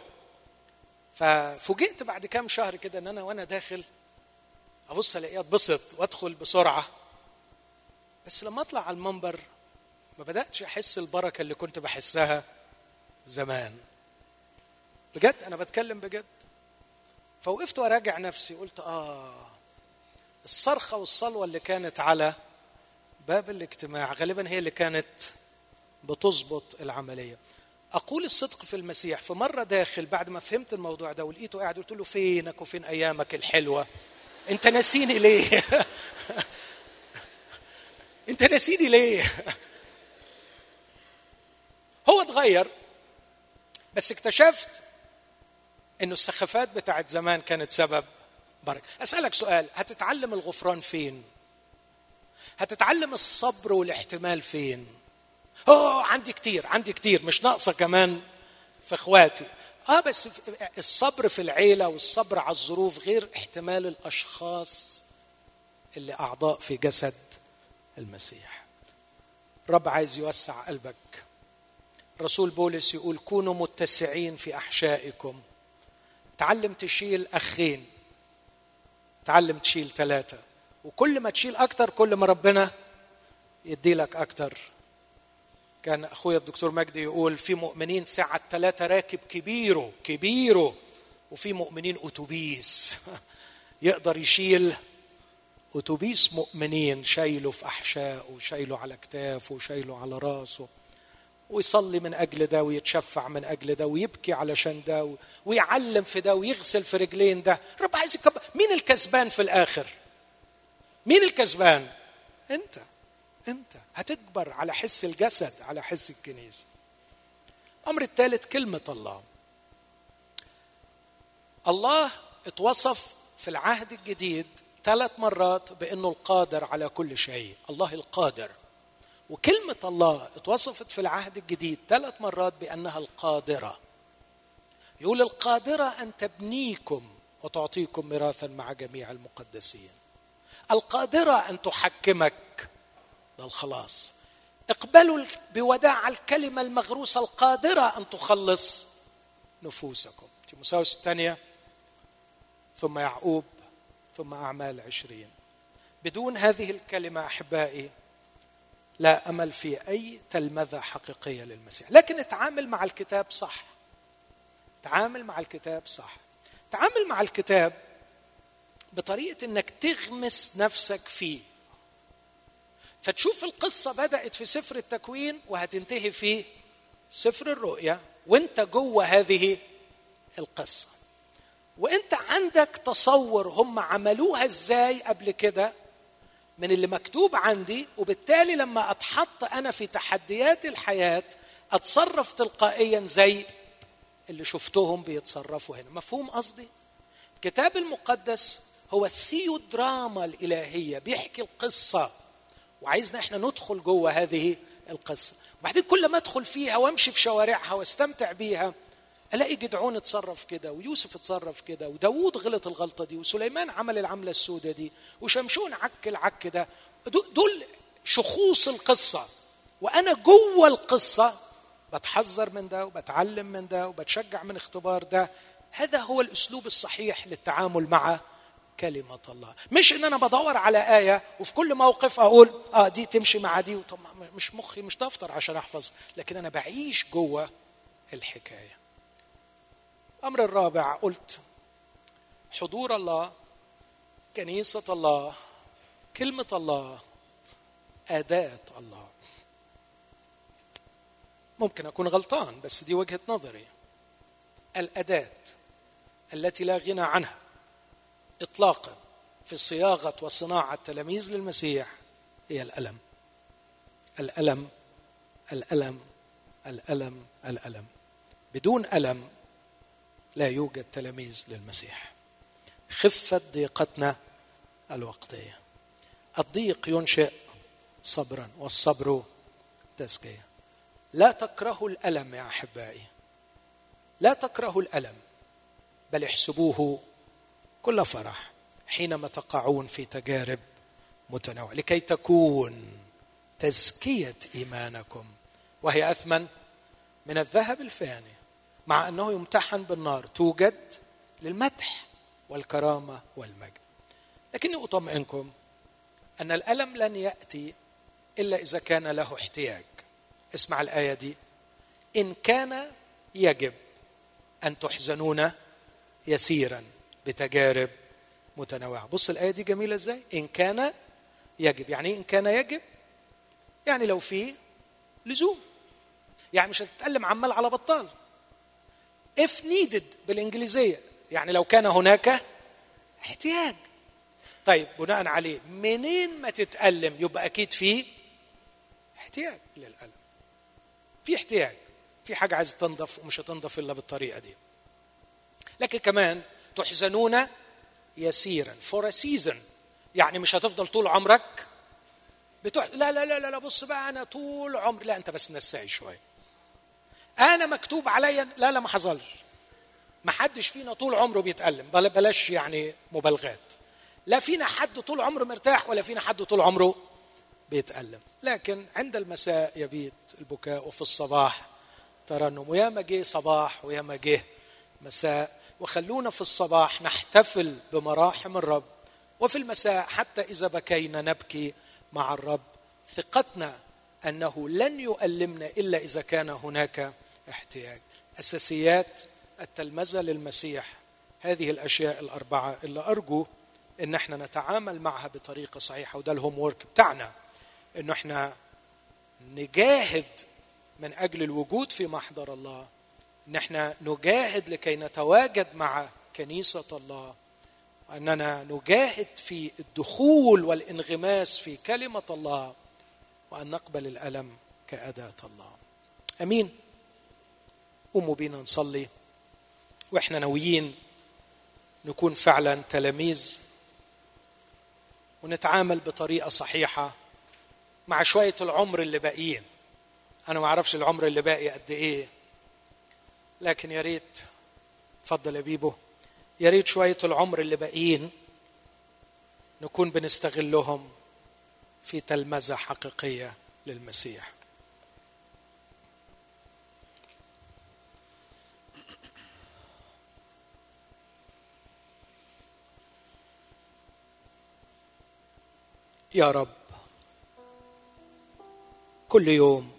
ففوجئت بعد كام شهر كده إن أنا وأنا داخل أبص ألاقيه اتبسط وأدخل بسرعة. بس لما أطلع على المنبر ما بدأتش أحس البركة اللي كنت بحسها. زمان. بجد؟ أنا بتكلم بجد. فوقفت وراجع نفسي قلت آه الصرخة والصلوة اللي كانت على باب الاجتماع غالبا هي اللي كانت بتظبط العملية. أقول الصدق في المسيح في مرة داخل بعد ما فهمت الموضوع ده ولقيته قاعد قلت له فينك وفين أيامك الحلوة؟ أنت ناسيني ليه؟ (laughs) أنت ناسيني ليه؟ (laughs) هو اتغير. بس اكتشفت إنه السخافات بتاعت زمان كانت سبب بركة. أسألك سؤال هتتعلم الغفران فين؟ هتتعلم الصبر والاحتمال فين؟ أوه عندي كتير عندي كتير مش ناقصة كمان في إخواتي. آه بس الصبر في العيلة والصبر على الظروف غير احتمال الأشخاص اللي أعضاء في جسد المسيح. الرب عايز يوسع قلبك. رسول بولس يقول كونوا متسعين في أحشائكم. تعلم تشيل أخين تعلم تشيل ثلاثة. وكل ما تشيل أكتر كل ما ربنا يدي لك أكتر. كان أخويا الدكتور مجدي يقول في مؤمنين سعة ثلاثة راكب كبيره كبيره وفي مؤمنين أتوبيس. (laughs) يقدر يشيل أتوبيس مؤمنين شايله في احشائه وشايله على كتافه وشايله على راسه. ويصلي من أجل ده ويتشفع من أجل ده ويبكي علشان ده ويعلم في ده ويغسل في رجلين ده. رب عايز يكبر مين الكسبان في الآخر؟ مين الكسبان؟ أنت. أنت. هتكبر على حس الجسد على حس الكنيسة. الأمر الثالث كلمة الله. الله اتوصف في العهد الجديد ثلاث مرات بأنه القادر على كل شيء. الله القادر. وكلمة الله اتوصفت في العهد الجديد ثلاث مرات بأنها القادرة. يقول القادرة أن تبنيكم وتعطيكم ميراثا مع جميع المقدسين. القادرة أن تحكمك. للخلاص اقبلوا بوداع الكلمة المغروسة القادرة أن تخلص نفوسكم. تيموساوس الثانية ثم يعقوب ثم أعمال عشرين. بدون هذه الكلمة أحبائي لا أمل في أي تلمذة حقيقية للمسيح. لكن اتعامل مع الكتاب صح. تعامل مع الكتاب صح. تعامل مع الكتاب بطريقة إنك تغمس نفسك فيه. فتشوف القصة بدأت في سفر التكوين وهتنتهي في سفر الرؤيا وأنت جوه هذه القصة. وأنت عندك تصور هم عملوها إزاي قبل كده؟ من اللي مكتوب عندي وبالتالي لما أتحط أنا في تحديات الحياة أتصرف تلقائيا زي اللي شفتهم بيتصرفوا هنا. مفهوم قصدي؟ الكتاب المقدس هو الثيودراما الإلهية بيحكي القصة وعايزنا إحنا ندخل جوه هذه القصة. وبعدين كل ما أدخل فيها وأمشي في شوارعها واستمتع بيها ألاقي جدعون اتصرف كده ويوسف اتصرف كده وداوود غلط الغلطة دي وسليمان عمل العملة السوداء دي وشمشون عك العك ده. دول شخوص القصة. وأنا جوه القصة بتحذر من ده وبتعلم من ده وبتشجع من اختبار ده. هذا هو الأسلوب الصحيح للتعامل مع كلمة الله. مش إن أنا بدور على آية وفي كل موقف أقول آه دي تمشي مع دي طب مش مخي مش دفتر عشان أحفظ لكن أنا بعيش جوه الحكاية. الأمر الرابع قلت حضور الله كنيسة الله كلمة الله أداة الله. ممكن أكون غلطان بس دي وجهة نظري. الأداة التي لا غنى عنها إطلاقا في صياغة وصناعة تلاميذ للمسيح هي الألم. الألم الألم الألم الألم. بدون ألم لا يوجد تلاميذ للمسيح. خفة ضيقتنا الوقتية. الضيق ينشئ صبرا والصبر تزكية. لا تكرهوا الألم يا أحبائي. لا تكرهوا الألم بل احسبوه كل فرح حينما تقعون في تجارب متنوعة لكي تكون تزكية إيمانكم. وهي أثمن من الذهب الفاني. مع أنه يمتحن بالنار. توجد للمدح والكرامة والمجد. لكني أطمئنكم أن الألم لن يأتي إلا إذا كان له احتياج. اسمع الآية دي. إن كان يجب أن تحزنون يسيرا بتجارب متنوعة. بص الآية دي جميلة إزاي؟ إن كان يجب. يعني إن كان يجب؟ يعني لو في لزوم. يعني مش هتتألم عمال على بطال. If needed بالإنجليزية. يعني لو كان هناك احتياج. طيب بناء عليه منين ما تتألم يبقى أكيد في احتياج للألم. في احتياج. في حاجة عايزة تنضف ومش هتنضف إلا بالطريقة دي. لكن كمان تحزنون يسيرا for season يعني مش هتفضل طول عمرك بتوع لا لا لا لا بص بقى أنا طول عمري لا أنت بس نساي شوية. أنا مكتوب عليا لا لا ما حصلش. ما حدش فينا طول عمره بيتألم. بلاش يعني مبالغات. لا فينا حد طول عمره مرتاح ولا فينا حد طول عمره بيتألم. لكن عند المساء يبيت البكاء وفي الصباح ترنم. وياما جه صباح وياما جه مساء. وخلونا في الصباح نحتفل بمراحم الرب. وفي المساء حتى إذا بكينا نبكي مع الرب. ثقتنا أنه لن يؤلمنا إلا إذا كان هناك احتياج. أساسيات التلمذة للمسيح. هذه الأشياء الأربعة اللي أرجو إن إحنا نتعامل معها بطريقة صحيحة وده الهوم وورك بتاعنا. انه إحنا نجاهد من أجل الوجود في محضر الله. إن إحنا نجاهد لكي نتواجد مع كنيسة الله. واننا نجاهد في الدخول والانغماس في كلمة الله. وأن نقبل الألم كأداة الله. أمين. قوموا بينا نصلي. وإحنا ناويين نكون فعلا تلاميذ ونتعامل بطريقة صحيحة مع شوية العمر اللي باقيين. أنا ما أعرفش العمر اللي باقي قد إيه لكن يا ريت اتفضل يا بيبو يا ريت شوية العمر اللي باقيين نكون بنستغلهم في تلمذة حقيقية للمسيح. يا رب. كل يوم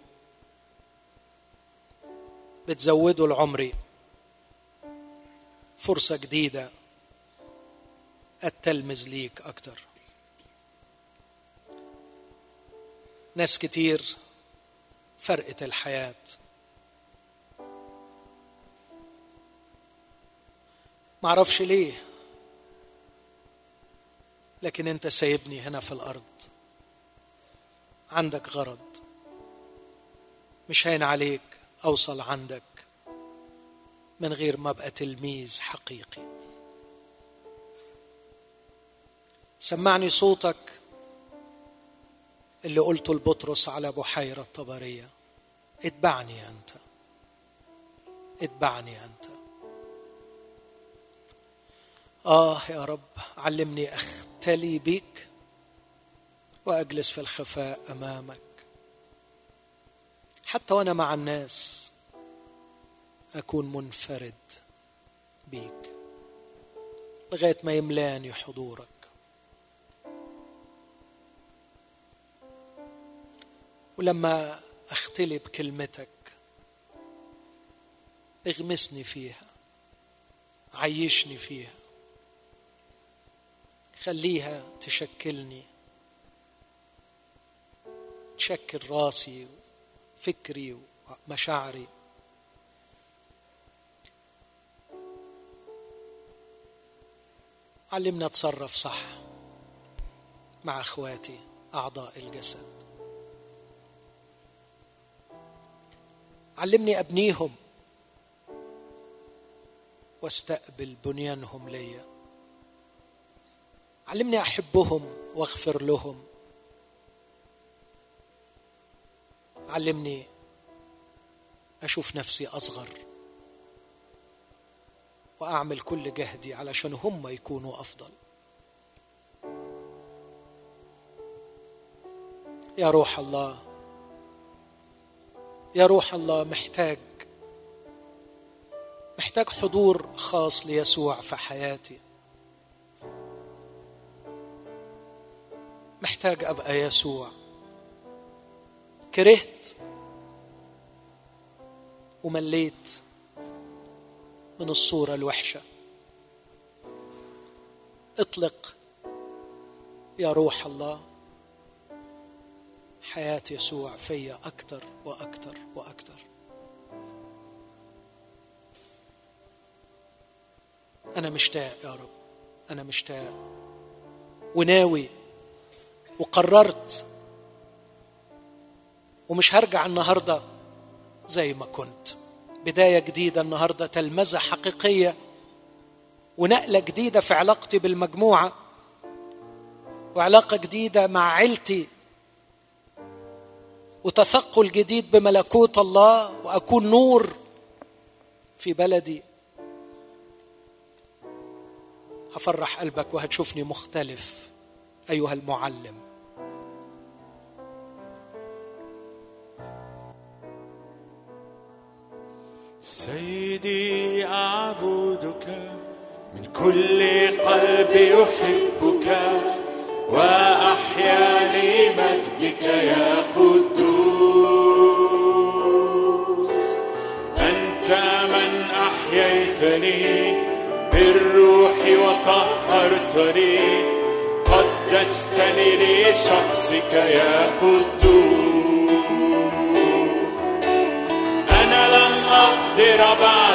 بتزودوا العمر فرصة جديدة التلمذ ليك أكتر. ناس كتير فرقت الحياة. معرفش ليه. لكن أنت سايبني هنا في الأرض. عندك غرض. مش هين عليك أوصل عندك من غير ما أبقى تلميذ حقيقي. سمعني صوتك اللي قلته لبطرس على بحيرة طبرية. اتبعني أنت. اتبعني أنت. آه يا رب علمني أختلي بك وأجلس في الخفاء أمامك. حتى وأنا مع الناس أكون منفرد بيك لغاية ما يملأني حضورك. ولما أختلي بكلمتك اغمسني فيها عيشني فيها. خليها تشكلني. تشكل راسي فكري ومشاعري. علمنا أتصرف صح مع أخواتي أعضاء الجسد. علمني أبنيهم واستقبل بنيانهم ليا. علمني أحبهم وأغفر لهم. علمني أشوف نفسي أصغر وأعمل كل جهدي علشان هم يكونوا أفضل. يا روح الله يا روح الله محتاج محتاج حضور خاص ليسوع في حياتي. محتاج أبقى يسوع. كرهت ومليت من الصورة الوحشة. اطلق يا روح الله حياة يسوع فيا أكثر وأكثر وأكثر أنا مشتاق يا رب. أنا مشتاق. وناوي وقررت ومش هرجع النهارده زي ما كنت. بداية جديدة النهارده تلمذة حقيقية ونقلة جديدة في علاقتي بالمجموعة وعلاقة جديدة مع عيلتي وتثقل جديد بملكوت الله وأكون نور في بلدي. هفرح قلبك وهتشوفني مختلف أيها المعلم. سيدي أعبدك من كل قلبي أحبك وأحيا لمجدك يا قدوس. أنت من أحييتني بالروح وطهرتني قدستني لشخصك يا قدوس. أقدر